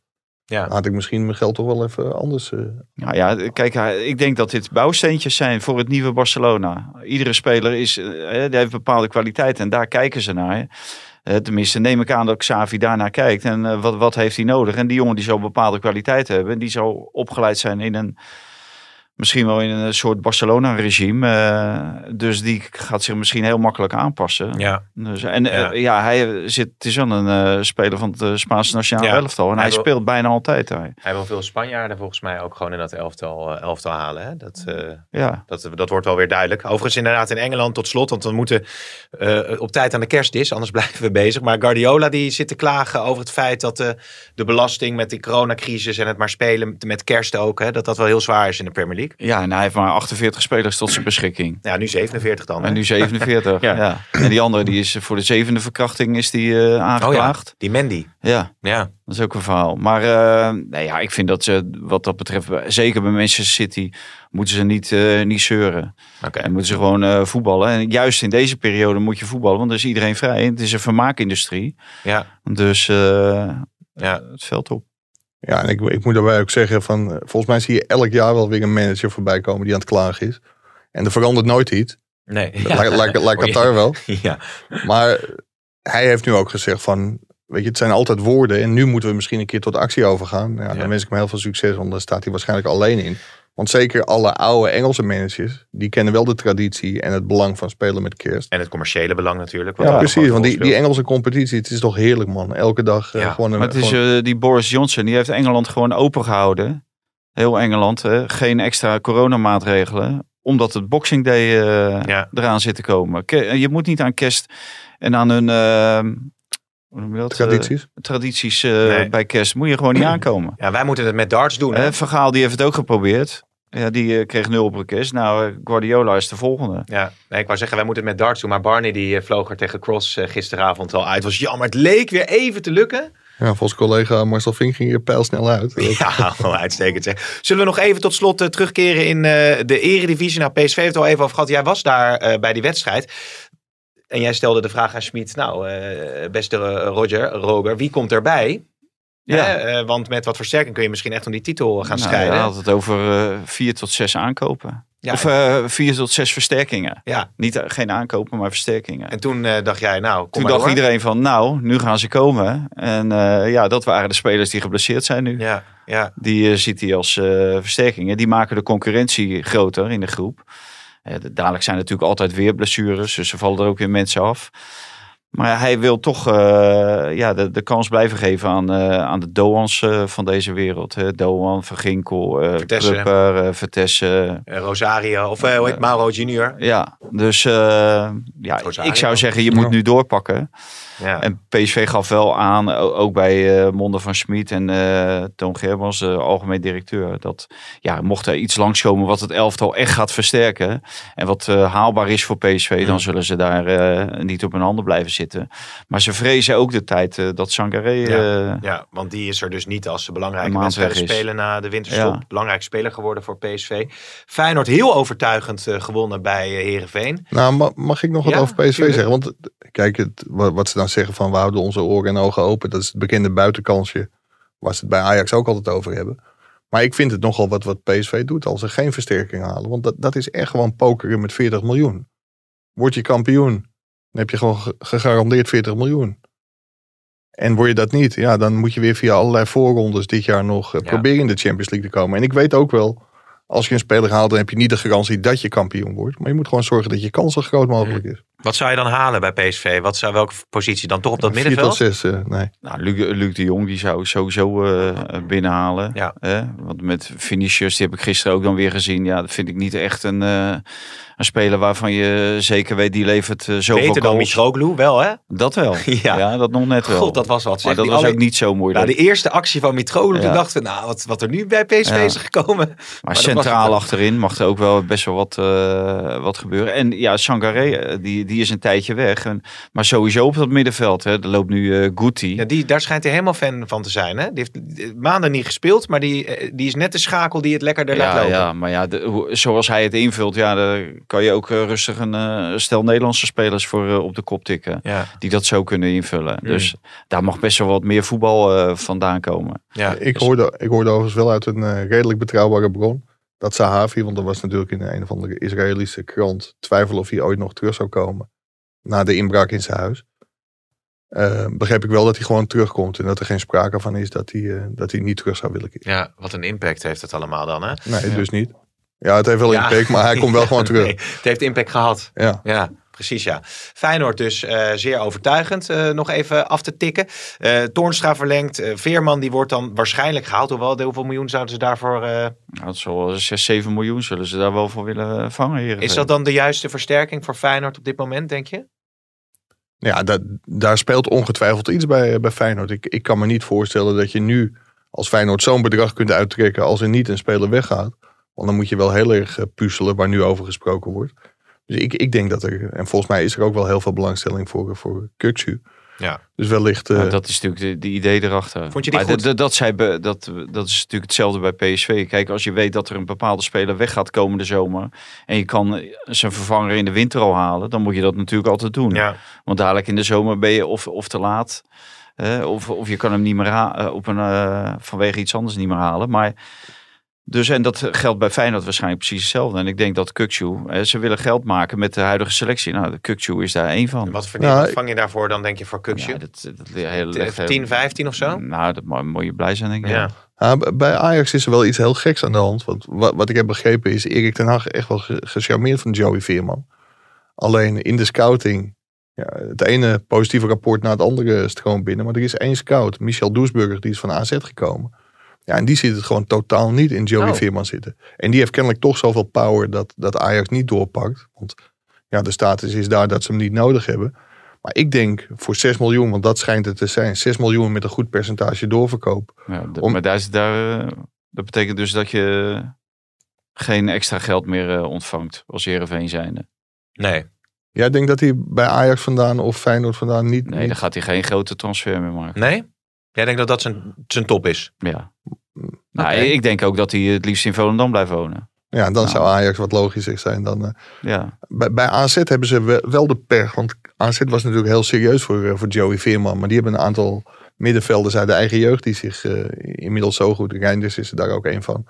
Ja. dan had ik misschien mijn geld toch wel even anders. eh, Nou ja, kijk, ik denk dat dit bouwsteentjes zijn voor het nieuwe Barcelona. Iedere speler is, eh, die heeft bepaalde kwaliteiten en daar kijken ze naar. Eh, tenminste, neem ik aan dat Xavi daarnaar kijkt. En wat, wat heeft hij nodig? En die jongen die zal bepaalde kwaliteiten hebben. Die zal opgeleid zijn in een, misschien wel in een soort Barcelona-regime. Eh, dus die gaat zich misschien heel makkelijk aanpassen. Ja. Dus, en eh, Ja. ja. hij zit, het is wel een eh, speler van het Spaanse nationale Ja. elftal. En Hij hij wil- speelt bijna altijd daar. Hij wil veel Spanjaarden volgens mij ook gewoon in dat elftal, elftal halen. Hè? Dat, Ja. dat, dat wordt wel weer duidelijk. Overigens inderdaad in Engeland tot slot. Want we moeten op tijd aan de kerst is. Anders (laughs) blijven we bezig. Maar Guardiola die zit te klagen over het feit dat de, de belasting met die coronacrisis en het maar spelen met kerst ook. Hè, dat dat wel heel zwaar is in de Premier League. Ja, en hij heeft maar 48 spelers tot zijn beschikking. Ja, nu 47 dan. hè? En nu 47. (laughs) Ja. ja. En die andere die is voor de zevende verkrachting is die eh, oh ja, aangeklaagd. die Mandy. ja. Ja. dat is ook een verhaal. Maar eh, nee, ja, ik vind dat ze wat dat betreft, zeker bij Manchester City, moeten ze niet, eh, niet zeuren. Oké. En moeten ze gewoon eh, voetballen. En juist in deze periode moet je voetballen, want dan is iedereen vrij. Het is een vermaakindustrie. Ja. Dus eh, Ja. het veld op. Ja, en ik, ik moet daarbij ook zeggen van, eh, volgens mij zie je elk jaar wel weer een manager voorbij komen die aan het klagen is. En er verandert nooit iets. Nee. (laughs) Lijkt ja. Qatar wel. (laughs) Ja. Maar hij heeft nu ook gezegd van, weet je, het zijn altijd woorden en nu moeten we misschien een keer tot actie overgaan. Ja, Ja. Dan wens ik hem heel veel succes, want daar staat hij waarschijnlijk alleen in. Want zeker alle oude Engelse managers, die kennen wel de traditie en het belang van spelen met kerst. En het commerciële belang natuurlijk. wat Ja, precies, want die, die. Engelse competitie, het is toch heerlijk man. Elke dag eh, Ja, gewoon een... Maar het is gewoon- eh, die Boris Johnson, die heeft Engeland gewoon open gehouden. Heel Engeland, hè? geen extra coronamaatregelen. Omdat het Boxing Day eh, Ja. eraan zit te komen. Je moet niet aan kerst en aan hun hoe noem je dat? tradities. Tradities eh, Nee. bij kerst. Moet je gewoon niet aankomen. Ja, wij moeten het met darts doen. Hè? Vergaal die heeft het ook geprobeerd. Ja, die eh, kreeg nul op. Nou, eh, Guardiola is de volgende. Ja, nee, ik wou zeggen, wij moeten het met darts doen. Maar Barney die eh, vloog er tegen Cross gisteravond al uit. was jammer, het leek weer even te lukken. Ja, volgens collega Marcel Vink ging je pijl snel uit. (laughs) Ja, wel uitstekend zeg. Zullen we nog even tot slot terugkeren in eh, de eredivisie? Nou, PSV heeft het al even over gehad. Jij was daar eh, bij die wedstrijd. En jij stelde de vraag aan Schmid. Nou, eh, beste Roger, Roger, wie komt erbij? Ja. Eh, want met wat versterking kun je misschien echt om die titel gaan Nou, strijden. Hij had het over eh, vier tot zes aankopen. Ja. Of eh, vier tot zes versterkingen. Ja. Niet, eh, geen aankopen, maar versterkingen. En toen eh, dacht jij, nou, kom Toen maar dacht door. iedereen van, nou, nu gaan ze komen. En eh, ja, dat waren de spelers die geblesseerd zijn nu. Ja, ja. Die eh, ziet hij als eh, versterkingen. Die maken de concurrentie groter in de groep. Eh, de- dadelijk zijn natuurlijk altijd weer blessures. Dus er vallen er ook weer mensen af. Maar hij wil toch eh, ja, de, de kans blijven geven aan, eh, aan de Doans eh, van deze wereld. Hè. Doan, Van Ginkel, eh Vertessen. Prupper, eh, Vertessen. Eh, Rosario, of eh, hoe heet Mauro Junior. Ja, dus eh, ja, Rosario. ik zou zeggen, je moet nu doorpakken. Ja. En PSV gaf wel aan, ook bij eh Monde van Schmid en eh Toon Gerbans, de algemeen directeur, dat ja, mocht er iets langskomen wat het elftal echt gaat versterken en wat eh, haalbaar is voor PSV, dan zullen ze daar eh, niet op hun handen blijven zitten. Maar ze vrezen ook de tijd eh, dat Sangaré... Ja. eh, Ja, want die is er dus niet als ze belangrijke wedstrijden is. spelen na de winterstop. Ja. Belangrijk speler geworden voor PSV. Feyenoord heel overtuigend eh, gewonnen bij Heerenveen. Nou, ma- mag ik nog wat Ja, over PSV tuurlijk. zeggen? Want kijk, het, wat, wat ze dan zeggen van we houden onze oren en ogen open. Dat is het bekende buitenkansje waar ze het bij Ajax ook altijd over hebben. Maar ik vind het nogal wat wat PSV doet als ze geen versterking halen. Want dat, dat is echt gewoon pokeren met 40 miljoen. Word je kampioen, heb je gewoon ge- gegarandeerd 40 miljoen. En word je dat niet, ja, dan moet je weer via allerlei voorrondes dit jaar nog eh, Ja. proberen in de Champions League te komen. En ik weet ook wel, als je een speler haalt, dan heb je niet de garantie dat je kampioen wordt. Maar je moet gewoon zorgen dat je kans zo groot mogelijk is. Wat zou je dan halen bij PSV? Wat zou, welke positie dan toch op dat Vier tot middenveld? zes, eh, nee. Nou, Luc, Luc de Jong die zou sowieso eh, binnenhalen. Ja. Hè? Want met Vinicius, die heb ik gisteren ook dan weer gezien. Ja, dat vind ik niet echt een, eh, een speler waarvan je zeker weet die levert eh, zoveel Beter dan. Mitroglou, wel hè? Dat wel. (laughs) Ja. ja. dat nog net wel. God, dat was wat. maar zeg. dat Die was alle- ook niet zo moeilijk. Nou, de eerste actie van Mitroglou, toen Ja. dachten we, nou, wat, wat er nu bij PSV is gekomen. maar (laughs) centraal achterin mag er ook wel best wel wat, eh, wat gebeuren. En ja, Sangaré, eh, die, die is een tijdje weg. En, maar sowieso op dat middenveld. Hè, er loopt nu eh Guti. Ja, die, daar schijnt hij helemaal fan van te zijn. Hè? Die heeft maanden niet gespeeld, maar die, die is net de schakel die het lekkerder laat Ja, lopen. ja, maar ja, de- hoe- zoals hij het invult, ja, daar kan je ook eh, rustig een eh, stel Nederlandse spelers voor eh, op de kop tikken. Ja. Die dat zo kunnen invullen. Mm. Dus daar mag best wel wat meer voetbal eh, vandaan komen. Ja. Ik hoorde, ik hoorde overigens wel uit een redelijk betrouwbare bron. Dat Sahavi, want er was natuurlijk in een of andere Israëlische krant twijfel of hij ooit nog terug zou komen. Na de inbraak in zijn huis. Eh, begreep ik wel dat hij gewoon terugkomt. En dat er geen sprake van is dat hij, eh, dat hij niet terug zou willen keren. ja, wat een impact heeft het allemaal dan. Hè? Nee, dus niet. Ja, het heeft wel Ja. impact, maar hij komt wel gewoon (laughs) terug. Nee, het heeft impact gehad. Ja. Ja, precies ja. Feyenoord dus eh, zeer overtuigend. eh, nog even af te tikken. Eh Toornstra verlengd. Eh, Veerman die wordt dan waarschijnlijk gehaald. Hoewel, de- hoeveel miljoen zouden ze daarvoor... eh, Nou, het zal wel 6, 7 miljoen zullen ze daar wel voor willen vangen. Heerenveen. is dat dan de juiste versterking voor Feyenoord op dit moment, denk je? Ja, dat, daar speelt ongetwijfeld iets bij, bij Feyenoord. Ik, ik kan me niet voorstellen dat je nu als Feyenoord zo'n bedrag kunt uittrekken als er niet een speler weggaat. Want dan moet je wel heel erg eh, puzzelen waar nu over gesproken wordt. Dus ik, ik denk dat er, en volgens mij is er ook wel heel veel belangstelling voor, voor Kuksu. Ja. Dus wellicht, eh, Nou, dat is natuurlijk de, de idee erachter. Vond je die Maar goed? Dat, dat, zij be- dat, dat is natuurlijk hetzelfde bij PSV. Kijk, als je weet dat er een bepaalde speler weggaat komende zomer. En je kan zijn vervanger in de winter al halen. Dan moet je dat natuurlijk altijd doen. Ja. Want dadelijk in de zomer ben je of, of te laat. hè, of, of je kan hem niet meer ha- eh, op een, eh, vanwege iets anders niet meer halen. Maar dus, en dat geldt bij Feyenoord waarschijnlijk precies hetzelfde. En ik denk dat Kukçu, hè, ze willen geld maken met de huidige selectie. Nou, de Kukçu is daar één van. Wat voor Nou, vang je daarvoor dan, denk je, voor Kuksje? Ja, dat, dat, hele, legt- 10, 15 of zo? Nou, dat moet je blij zijn, denk ik. Ja. Bij Ajax is er wel iets heel geks aan de hand. Want wat, wat ik heb begrepen is Erik ten Hag echt wel ge- gecharmeerd van Joey Veerman. Alleen in de scouting, ja, het ene positieve rapport na het andere stroomt binnen. Maar er is één scout, Michel Doesburger, die is van AZ gekomen. Ja, en die ziet het gewoon totaal niet in Joey Oh. Veerman zitten. En die heeft kennelijk toch zoveel power dat, dat Ajax niet doorpakt. Want ja, de status is daar dat ze hem niet nodig hebben. Maar ik denk voor 6 miljoen, want dat schijnt het te zijn. 6 miljoen met een goed percentage doorverkoop. Ja, Om- Maar daar is, daar, eh, dat betekent dus dat je geen extra geld meer eh, ontvangt als Heerenveen zijnde. Nee. Jij denkt dat hij bij Ajax vandaan of Feyenoord vandaan niet... Nee, niet- dan gaat hij geen grote transfer meer maken. Nee? Jij denkt dat dat zijn, zijn top is? Ja. Nou, ik denk ook dat hij het liefst in Volendam blijft wonen. Ja, dan Nou. zou Ajax wat logischer zijn dan... eh, Ja, bij, bij AZ hebben ze we- wel de pech. Want AZ was natuurlijk heel serieus voor, eh, voor Joey Veerman. Maar die hebben een aantal middenvelders uit de eigen jeugd... die zich eh, inmiddels zo goed... Reinders is er daar ook een van.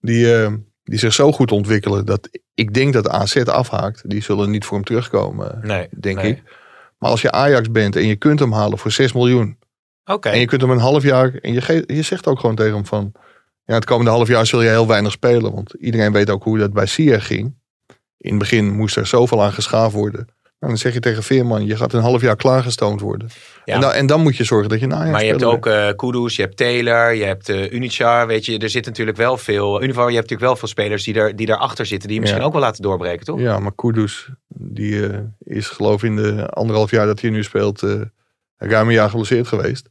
Die, eh, die zich zo goed ontwikkelen dat ik denk dat AZ afhaakt. Die zullen niet voor hem terugkomen, Nee. denk nee. ik. Maar als je Ajax bent en je kunt hem halen voor 6 miljoen... En je kunt hem een half jaar. En je, je zegt ook gewoon tegen hem van. Ja, het komende half jaar zul je heel weinig spelen. Want iedereen weet ook hoe dat bij Sier ging. In het begin moest er zoveel aan geschaafd worden. En dan zeg je tegen Veerman, je gaat een half jaar klaargestoomd worden. Ja. En, dan, en dan moet je zorgen dat je Ajax Maar je hebt ook eh Kudus, je hebt Taylor, je hebt eh Unichar. Weet je, er zit natuurlijk wel veel. Univar, je hebt natuurlijk wel veel spelers die, er, die daarachter zitten. Die je misschien Ja. ook wel laten doorbreken, toch? Ja, maar Kudus, die eh, is geloof ik in de anderhalf jaar dat hij nu speelt, ruim een jaar geblesseerd geweest.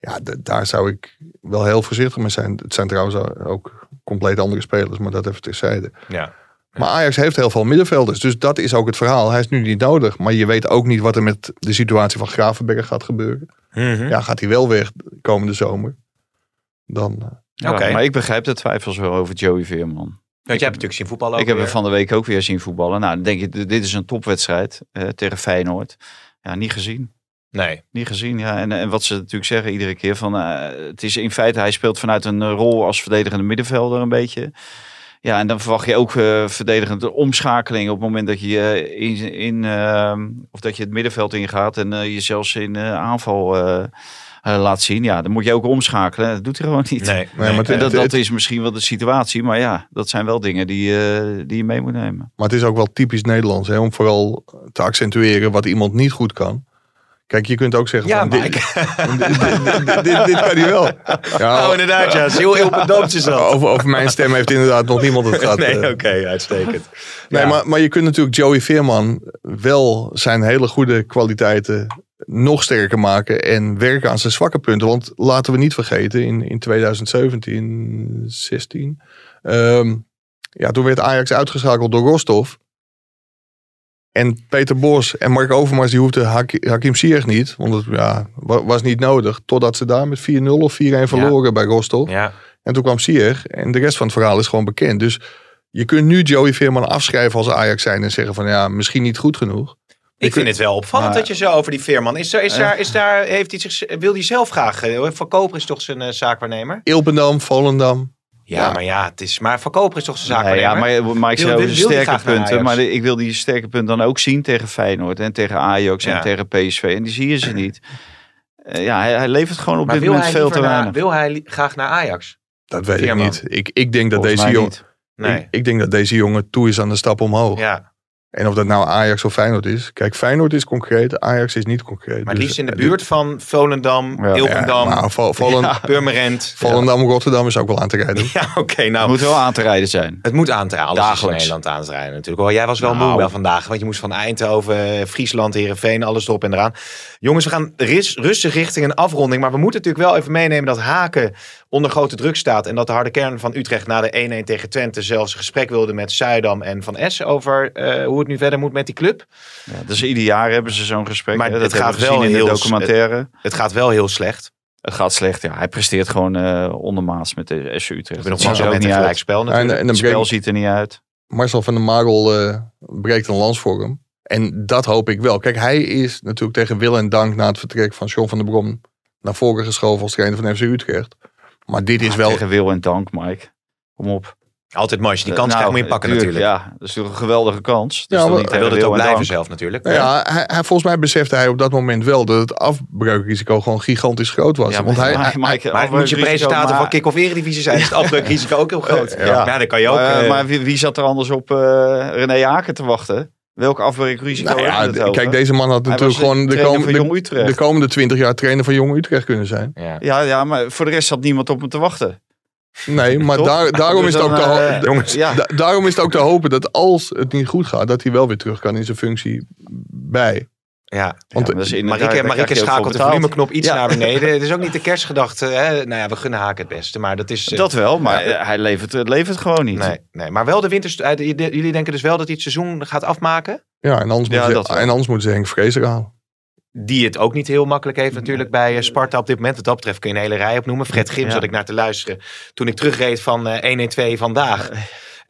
Ja, daar zou ik wel heel voorzichtig mee zijn. Het zijn trouwens ook compleet andere spelers, maar dat even terzijde. Ja. Maar Ajax heeft heel veel middenvelders, dus dat is ook het verhaal. Hij is nu niet nodig, maar je weet ook niet wat er met de situatie van Gravenberg gaat gebeuren. Mhm. Ja, gaat hij wel weg komende zomer? Dan, eh, Ja, Oké. maar ik begrijp de twijfels wel over Joey Veerman. Want jij hebt natuurlijk zien voetballen. ook Ik heb hem van de week ook weer zien voetballen. Nou, dan denk je, dit is een topwedstrijd eh, tegen Feyenoord. Ja, niet gezien. Nee. Niet gezien, ja. En, en wat ze natuurlijk zeggen iedere keer van... eh, het is in feite, hij speelt vanuit een eh, rol als verdedigende middenvelder een beetje. Ja, en dan verwacht je ook eh verdedigende omschakeling op het moment dat je in... in eh, of dat je het middenveld ingaat en eh, je zelfs in eh, aanval laat zien. Ja, dan moet je ook omschakelen. Dat doet hij gewoon niet. Nee. Maar het- En dat, dat is misschien wel de situatie, maar ja, dat zijn wel dingen die, eh, die je mee moet nemen. maar het is ook wel typisch Nederlands, hè, om vooral te accentueren wat iemand niet goed kan. Kijk, je kunt ook zeggen Ja, van, dit, (laughs) dit, dit, kan hij wel. Ja, Oh, inderdaad, ja. Heel heel bedoeld is dat. over, over mijn stem heeft inderdaad nog niemand het (laughs) gehad. Nee, eh. oké, uitstekend. (laughs) Nee, Ja. maar, maar je kunt natuurlijk Joey Veerman wel zijn hele goede kwaliteiten nog sterker maken en werken aan zijn zwakke punten. Want laten we niet vergeten, in, in 2017, 16, ehm, ja, toen werd Ajax uitgeschakeld door Rostov. En Peter Bos en Mark Overmars die hoefden Hak- Hakim Ziyech niet. Want het ja, wa- was niet nodig. Totdat ze daar met 4-0 of 4-1 verloren bij Rostov. Ja. En toen kwam Ziyech. En de rest van het verhaal is gewoon bekend. Dus je kunt nu Joey Veerman afschrijven als Ajax zijn. En zeggen van ja, misschien niet goed genoeg. Ik vind het wel opvallend Maar- dat je zo over die Veerman. Is er, is daar, is daar, heeft hij zich, wil hij zelf graag? eh, Van Koper is toch zijn eh, zaakwaarnemer? Ilpendam, Volendam. Ja, Ja. maar ja, het is, maar Van Koper is toch zijn Nee, zaakwaarnemer? ja, maar, maar ik Wil- sterke punten. Maar de- ik wil die sterke punten dan ook zien tegen Feyenoord en tegen Ajax Ja. en tegen PSV. En die zie je ze niet. Eh, ja, hij, hij levert gewoon op Maar dit moment veel te weinig. wil hij graag naar Ajax? Dat weet Veerman. ik niet. Ik, ik denk dat Volgens deze jongen... niet. Nee. Ik, ik denk dat deze jongen toe is aan de stap omhoog. ja, En of dat nou Ajax of Feyenoord is. Kijk, Feyenoord is concreet, Ajax is niet concreet. maar Dus, liefst in de eh, buurt van Volendam, Ja. Ilpendam, Ja, maar Vo- Volend- (laughs) Purmerend. Volendam, Rotterdam is ook wel aan te rijden. Ja, (laughs) oké, Het nou. moet wel aan te rijden zijn. Het moet aan te rijden. Alles is in Dagelijks. Nederland aan te rijden natuurlijk. Oh, jij was wel Nou. moe wel vandaag. Want je moest van Eindhoven, Friesland, Heerenveen, alles erop en eraan. Jongens, we gaan rustig richting een afronding. Maar we moeten natuurlijk wel even meenemen dat Haken onder grote druk staat. En dat de harde kern van Utrecht na de 1-1 tegen Twente zelfs een gesprek wilde met Zuidam en Van S over eh, hoe het nu verder moet met die club. Ja, dus ieder jaar hebben ze zo'n gesprek. Maar hè. het dat gaat wel in de heel- documentaire. Het gaat wel heel slecht. Het gaat slecht, ja. Hij presteert gewoon eh ondermaats met de SC Utrecht. We hebben nog Het ziet er zo ook met niet een uit. gelijkspel En, natuurlijk. en Het spel breekt ziet er niet uit. Marcel van der Marel eh, breekt een lans voor hem. En dat hoop ik wel. Kijk, hij is natuurlijk tegen wil en dank na het vertrek van John van der Brom naar voren geschoven als trainer van FC Utrecht. Maar dit is Ja, wel... Tegen wil en dank, Mike. Kom op. Altijd mooi als je die Eh, kans nou, krijgt, moet je pakken tuurlijk, natuurlijk. Ja, dat is natuurlijk een geweldige kans. Dus Ja, dan maar- niet Hij wilde het ook en blijven dank. zelf natuurlijk. Ja, hij, hij- volgens mij besefte hij op dat moment wel dat het afbreukrisico gewoon gigantisch groot was. Ja, Want hij, maar- hij- Mike, Maar moet je presentator maar- van Kick-Off Eredivisie zijn, is het (laughs) afbreukrisico ook heel groot. Ja. Ja, dan kan je ook... Maar, eh, maar wie, wie zat er anders op eh René Haken te wachten? Welke afbreukrisico nou hebben ja, we het over? kijk, deze man had Hij natuurlijk gewoon de, trainer kom- van de- komende twintig jaar trainer van Jong Utrecht kunnen zijn. ja. Ja, ja, maar voor de rest zat niemand op hem te wachten. Nee, (laughs) maar daar, daarom, Dus is het ook te eh, Jongens, Ja, da- daarom is het ook te hopen dat als het niet goed gaat, dat hij wel weer terug kan in zijn functie bij. Ja, Want Ja, maar dat is inderdaad- Marieke, voor schakelt de volumeknop iets Ja. naar beneden. (laughs) Het is ook niet de kerstgedachte. Hè? Nou ja, we gunnen Haak het beste. Maar dat is... eh, dat wel, maar hij levert, het levert gewoon niet. Nee, nee, maar wel de winters... eh, Jullie denken dus wel dat hij het seizoen gaat afmaken? Ja, en anders, dat ze, en anders moeten ze Henk Vrezer halen. Die het ook niet heel makkelijk heeft natuurlijk bij eh, Sparta op dit moment. Wat dat betreft kun je een hele rij opnoemen. Fred Grim Ja. zat ik naar te luisteren toen ik terugreed van eh 112 vandaag. (laughs)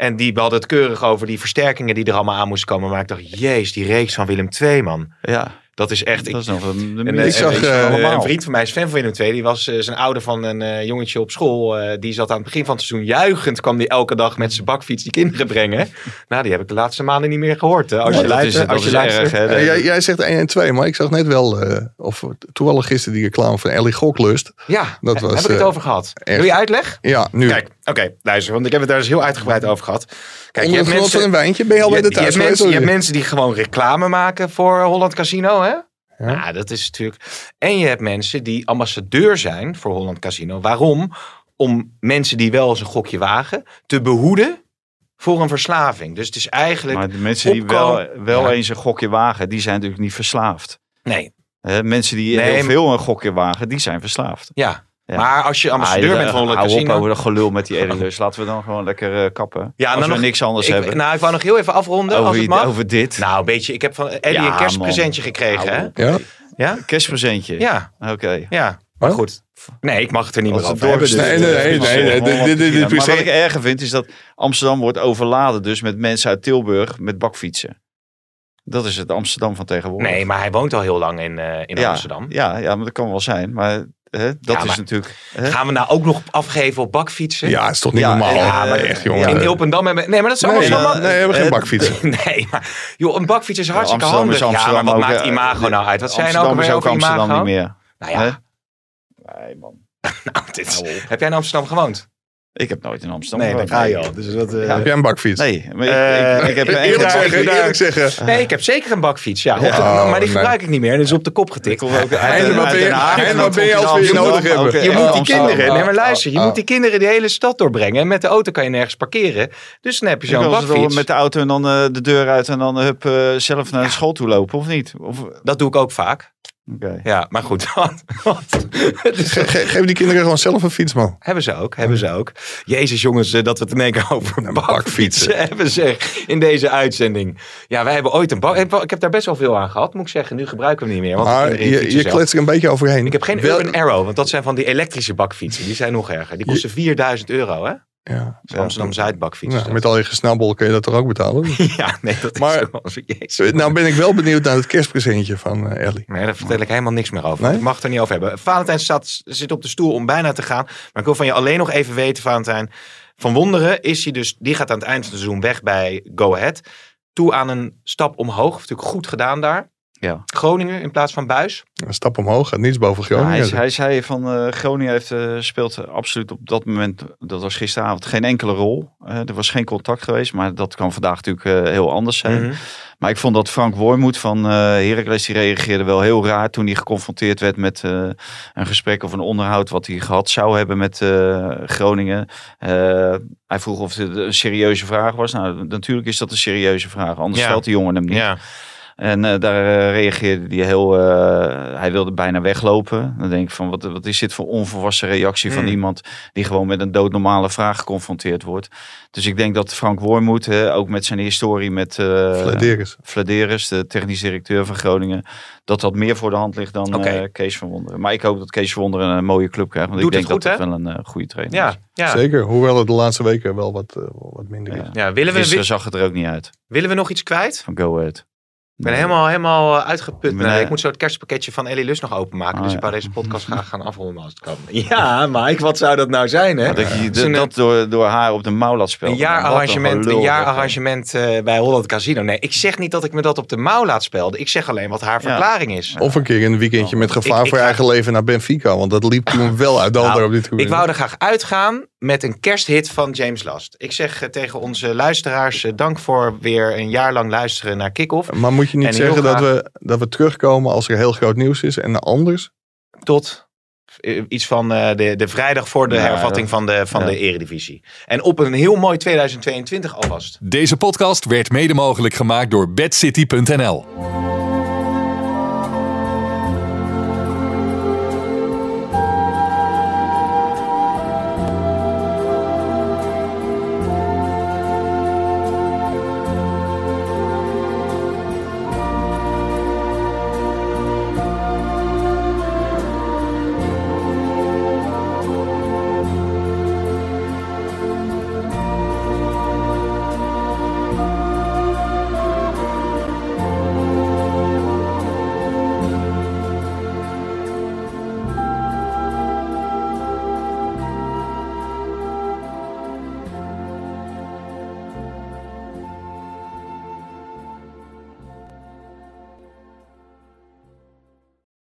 En die hadden het keurig over die versterkingen die er allemaal aan moesten komen. Maar ik dacht, jeez, die reeks van Willem II, man. Ja, Dat is echt... ik- dat is nog een, eh, ik zag, van eh, een vriend van mij is fan van Willem II. Die was eh, zijn ouder van een eh, jongetje op school. eh, die zat aan het begin van het seizoen juichend. kwam die elke dag met zijn bakfiets die kinderen brengen. (laughs) Nou, die heb ik de laatste maanden niet meer gehoord. Als je luistert, als je luistert. jij, jij zegt 1 en 2, maar ik zag net wel, eh, of toevallig gisteren die reclame van Ellie Goklust. Ja, Dat daar was, heb ik het over gehad. echt. Wil je uitleg? Ja, nu. Kijk, oké, luister, want ik heb het daar dus heel uitgebreid over gehad. Kijk, Onder het genot van een wijntje ben je al bij de je, je, hebt thuis mensen, je hebt mensen die gewoon reclame maken voor Holland Casino, hè? Ja. Ja, dat is natuurlijk. En je hebt mensen die ambassadeur zijn voor Holland Casino. Waarom? Om mensen die wel eens een gokje wagen te behoeden voor een verslaving. Dus het is eigenlijk. Maar de mensen die wel, wel Ja. eens een gokje wagen, die zijn natuurlijk niet verslaafd. Nee, mensen die Nee, heel veel een gokje wagen, die zijn verslaafd. ja. Ja. Maar als je ambassadeur Ah, bent van Holland hou op Casino. over dat gelul met die editeurs. (laughs) Laten we dan gewoon lekker eh, kappen. Ja, Als dan we nog- niks anders ik, hebben. nou, ik wou nog heel even afronden. als over, het mag. over dit. Nou, een beetje. Ik heb van Eddie Ja, een kerstpresentje man. gekregen, hè? Ja? Ja? Kerstpresentje. Ja, Oké. ja. Maar goed. Nee, ik mag het er niet Als meer over hebben. dus- Nee, nee, nee, nee, nee, dit- dit- dit- dit- Maar wat ik erger vind is dat Amsterdam wordt overladen dus met mensen uit Tilburg met bakfietsen. Dat is het Amsterdam van tegenwoordig. Nee, maar hij woont al heel lang in, eh, in ja, Amsterdam. Ja, ja, maar dat kan wel zijn. Maar hè, dat Ja, is maar- natuurlijk... Hè? Gaan we nou ook nog afgeven op bakfietsen? ja, is toch niet Ja, normaal. ja, maar echt, jongen. In Ilpendam hebben... Nee, maar dat is allemaal nee, zo nee, we hebben geen bakfietsen. (laughs) Nee, maar joh, een bakfiets is hartstikke handig. is Amsterdam ja, maar wat ook, maakt eh, imago nou uit? Wat zijn nou Amsterdam ook weer ook over Amsterdam imago? niet meer. Nou ja? (laughs) Nee, man. (laughs) nou, dit- op. heb jij in Amsterdam gewoond? Ik heb nooit in Amsterdam Nee, daar gewoond. ga je al. Dus dat, eh, Ja. Heb jij een bakfiets? Nee, maar ik, Eh, ik, ik heb Eerlijk één zeggen, eerlijk zeggen. Nee, ik heb zeker een bakfiets. Ja, Op de- Ja. maar die Oh, gebruik ik niet meer. En dat is op de kop getikt. En wat ben je- en wat ben je als we je nodig hebben? Je moet die kinderen, nee maar luister, je moet die kinderen de hele stad doorbrengen. En met de auto kan je nergens parkeren. Dus dan heb je zo'n bakfiets. met de auto en dan eh, de deur uit en dan hup, eh, zelf naar de school toe lopen, of niet? Of, Dat doe ik ook vaak. Oké. Ja, maar goed. (laughs) Wat, wat, het is Ge- ge- geef die kinderen gewoon zelf een fiets, man. Hebben ze ook, hebben ze ook. Jezus jongens, eh, dat we het in één keer over bakfietsen hebben zeg in deze uitzending. Ja, wij hebben ooit een bak... Ik heb daar best wel veel aan gehad, moet ik zeggen. Nu gebruiken we hem niet meer. Want Maar je, je zelf. kletst er een beetje overheen. Ik heb geen Wel- Urban Arrow, want dat zijn van die elektrische bakfietsen. Die zijn nog erger. Die kosten 4000 euro, hè? Ja. Amsterdam Zuidbakfietsen. Nou, met al je gesnabbel kun je dat toch ook betalen? (laughs) Ja, nee, dat is Maar- (laughs) zo. Jezus. nou ben ik wel benieuwd naar het kerstpresentje van eh, Ellie. Nee, daar vertel ik helemaal niks meer over. Nee? Ik mag het er niet over hebben. Valentijn staat, zit op de stoel om bijna te gaan. Maar ik wil van je alleen nog even weten, Valentijn. Van Wonderen is hij dus, die gaat aan het eind van het seizoen weg bij Go Ahead. Toe aan een stap omhoog. Heeft natuurlijk goed gedaan daar. Ja. Groningen in plaats van Buis. Een stap omhoog, gaat niets boven Ja, Groningen. hij, hij zei van eh, Groningen heeft, eh, speelt absoluut op dat moment, dat was gisteravond, geen enkele rol. Eh, er was geen contact geweest, maar dat kan vandaag natuurlijk eh, heel anders zijn. Mhm. Maar ik vond dat Frank Wormoed van eh Heracles, die reageerde wel heel raar toen hij geconfronteerd werd met eh, een gesprek of een onderhoud wat hij gehad zou hebben met eh, Groningen. Eh, hij vroeg of het een serieuze vraag was. Nou, natuurlijk is dat een serieuze vraag, anders Ja. stelt die jongen hem niet. Ja. En eh, daar eh, reageerde hij heel. eh, hij wilde bijna weglopen. Dan denk ik van wat, wat is dit voor onvolwassen reactie van Hmm. iemand die gewoon met een doodnormale vraag geconfronteerd wordt. Dus ik denk dat Frank Wormoed, eh, ook met zijn historie met uh, Flederis. Flederis, de technisch directeur van Groningen, dat dat meer voor de hand ligt dan eh, Kees van Wonderen. Maar ik hoop dat Kees van Wonderen een mooie club krijgt. Want Doet ik denk het goed, dat hè? dat wel een goede trainer is. Ja, ja. Zeker, hoewel het de laatste weken wel wat, wat minder is. Ja. ja. Willen, we, Gisteren zag het er ook niet uit willen we nog iets kwijt? van Go Ahead. Ik ben helemaal, helemaal eh, uitgeput. Nee, ik moet zo het kerstpakketje van Ellie Lust nog openmaken. Oh, dus ja. ik wou deze podcast graag gaan afronden als het kan. (laughs) Ja, Mike, wat zou dat nou zijn, hè? Dat je dat door, door haar op de mouw laat spelen. Een jaararrangement, een jaararrangement eh, bij Holland Casino. Nee, ik zeg niet dat ik me dat op de mouw laat spelden. Ik zeg alleen wat haar verklaring is. Of een keer een weekendje met gevaar Ik- ik voor je eigen leven naar Benfica. Want dat liep toen wel uit de Nou, op dit toernooi. Ik wou er graag uitgaan met een kersthit van James Last. Ik zeg eh, tegen onze luisteraars, eh, dank voor weer een jaar lang luisteren naar Kick-Off. Maar moet je niet zeggen dat we, dat we terugkomen als er heel groot nieuws is en anders? Tot eh, iets van eh, de, de vrijdag voor de Ja, hervatting van, de, van ja. de eredivisie. En op een heel mooi 2022 alvast. Deze podcast werd mede mogelijk gemaakt door bedcity.nl.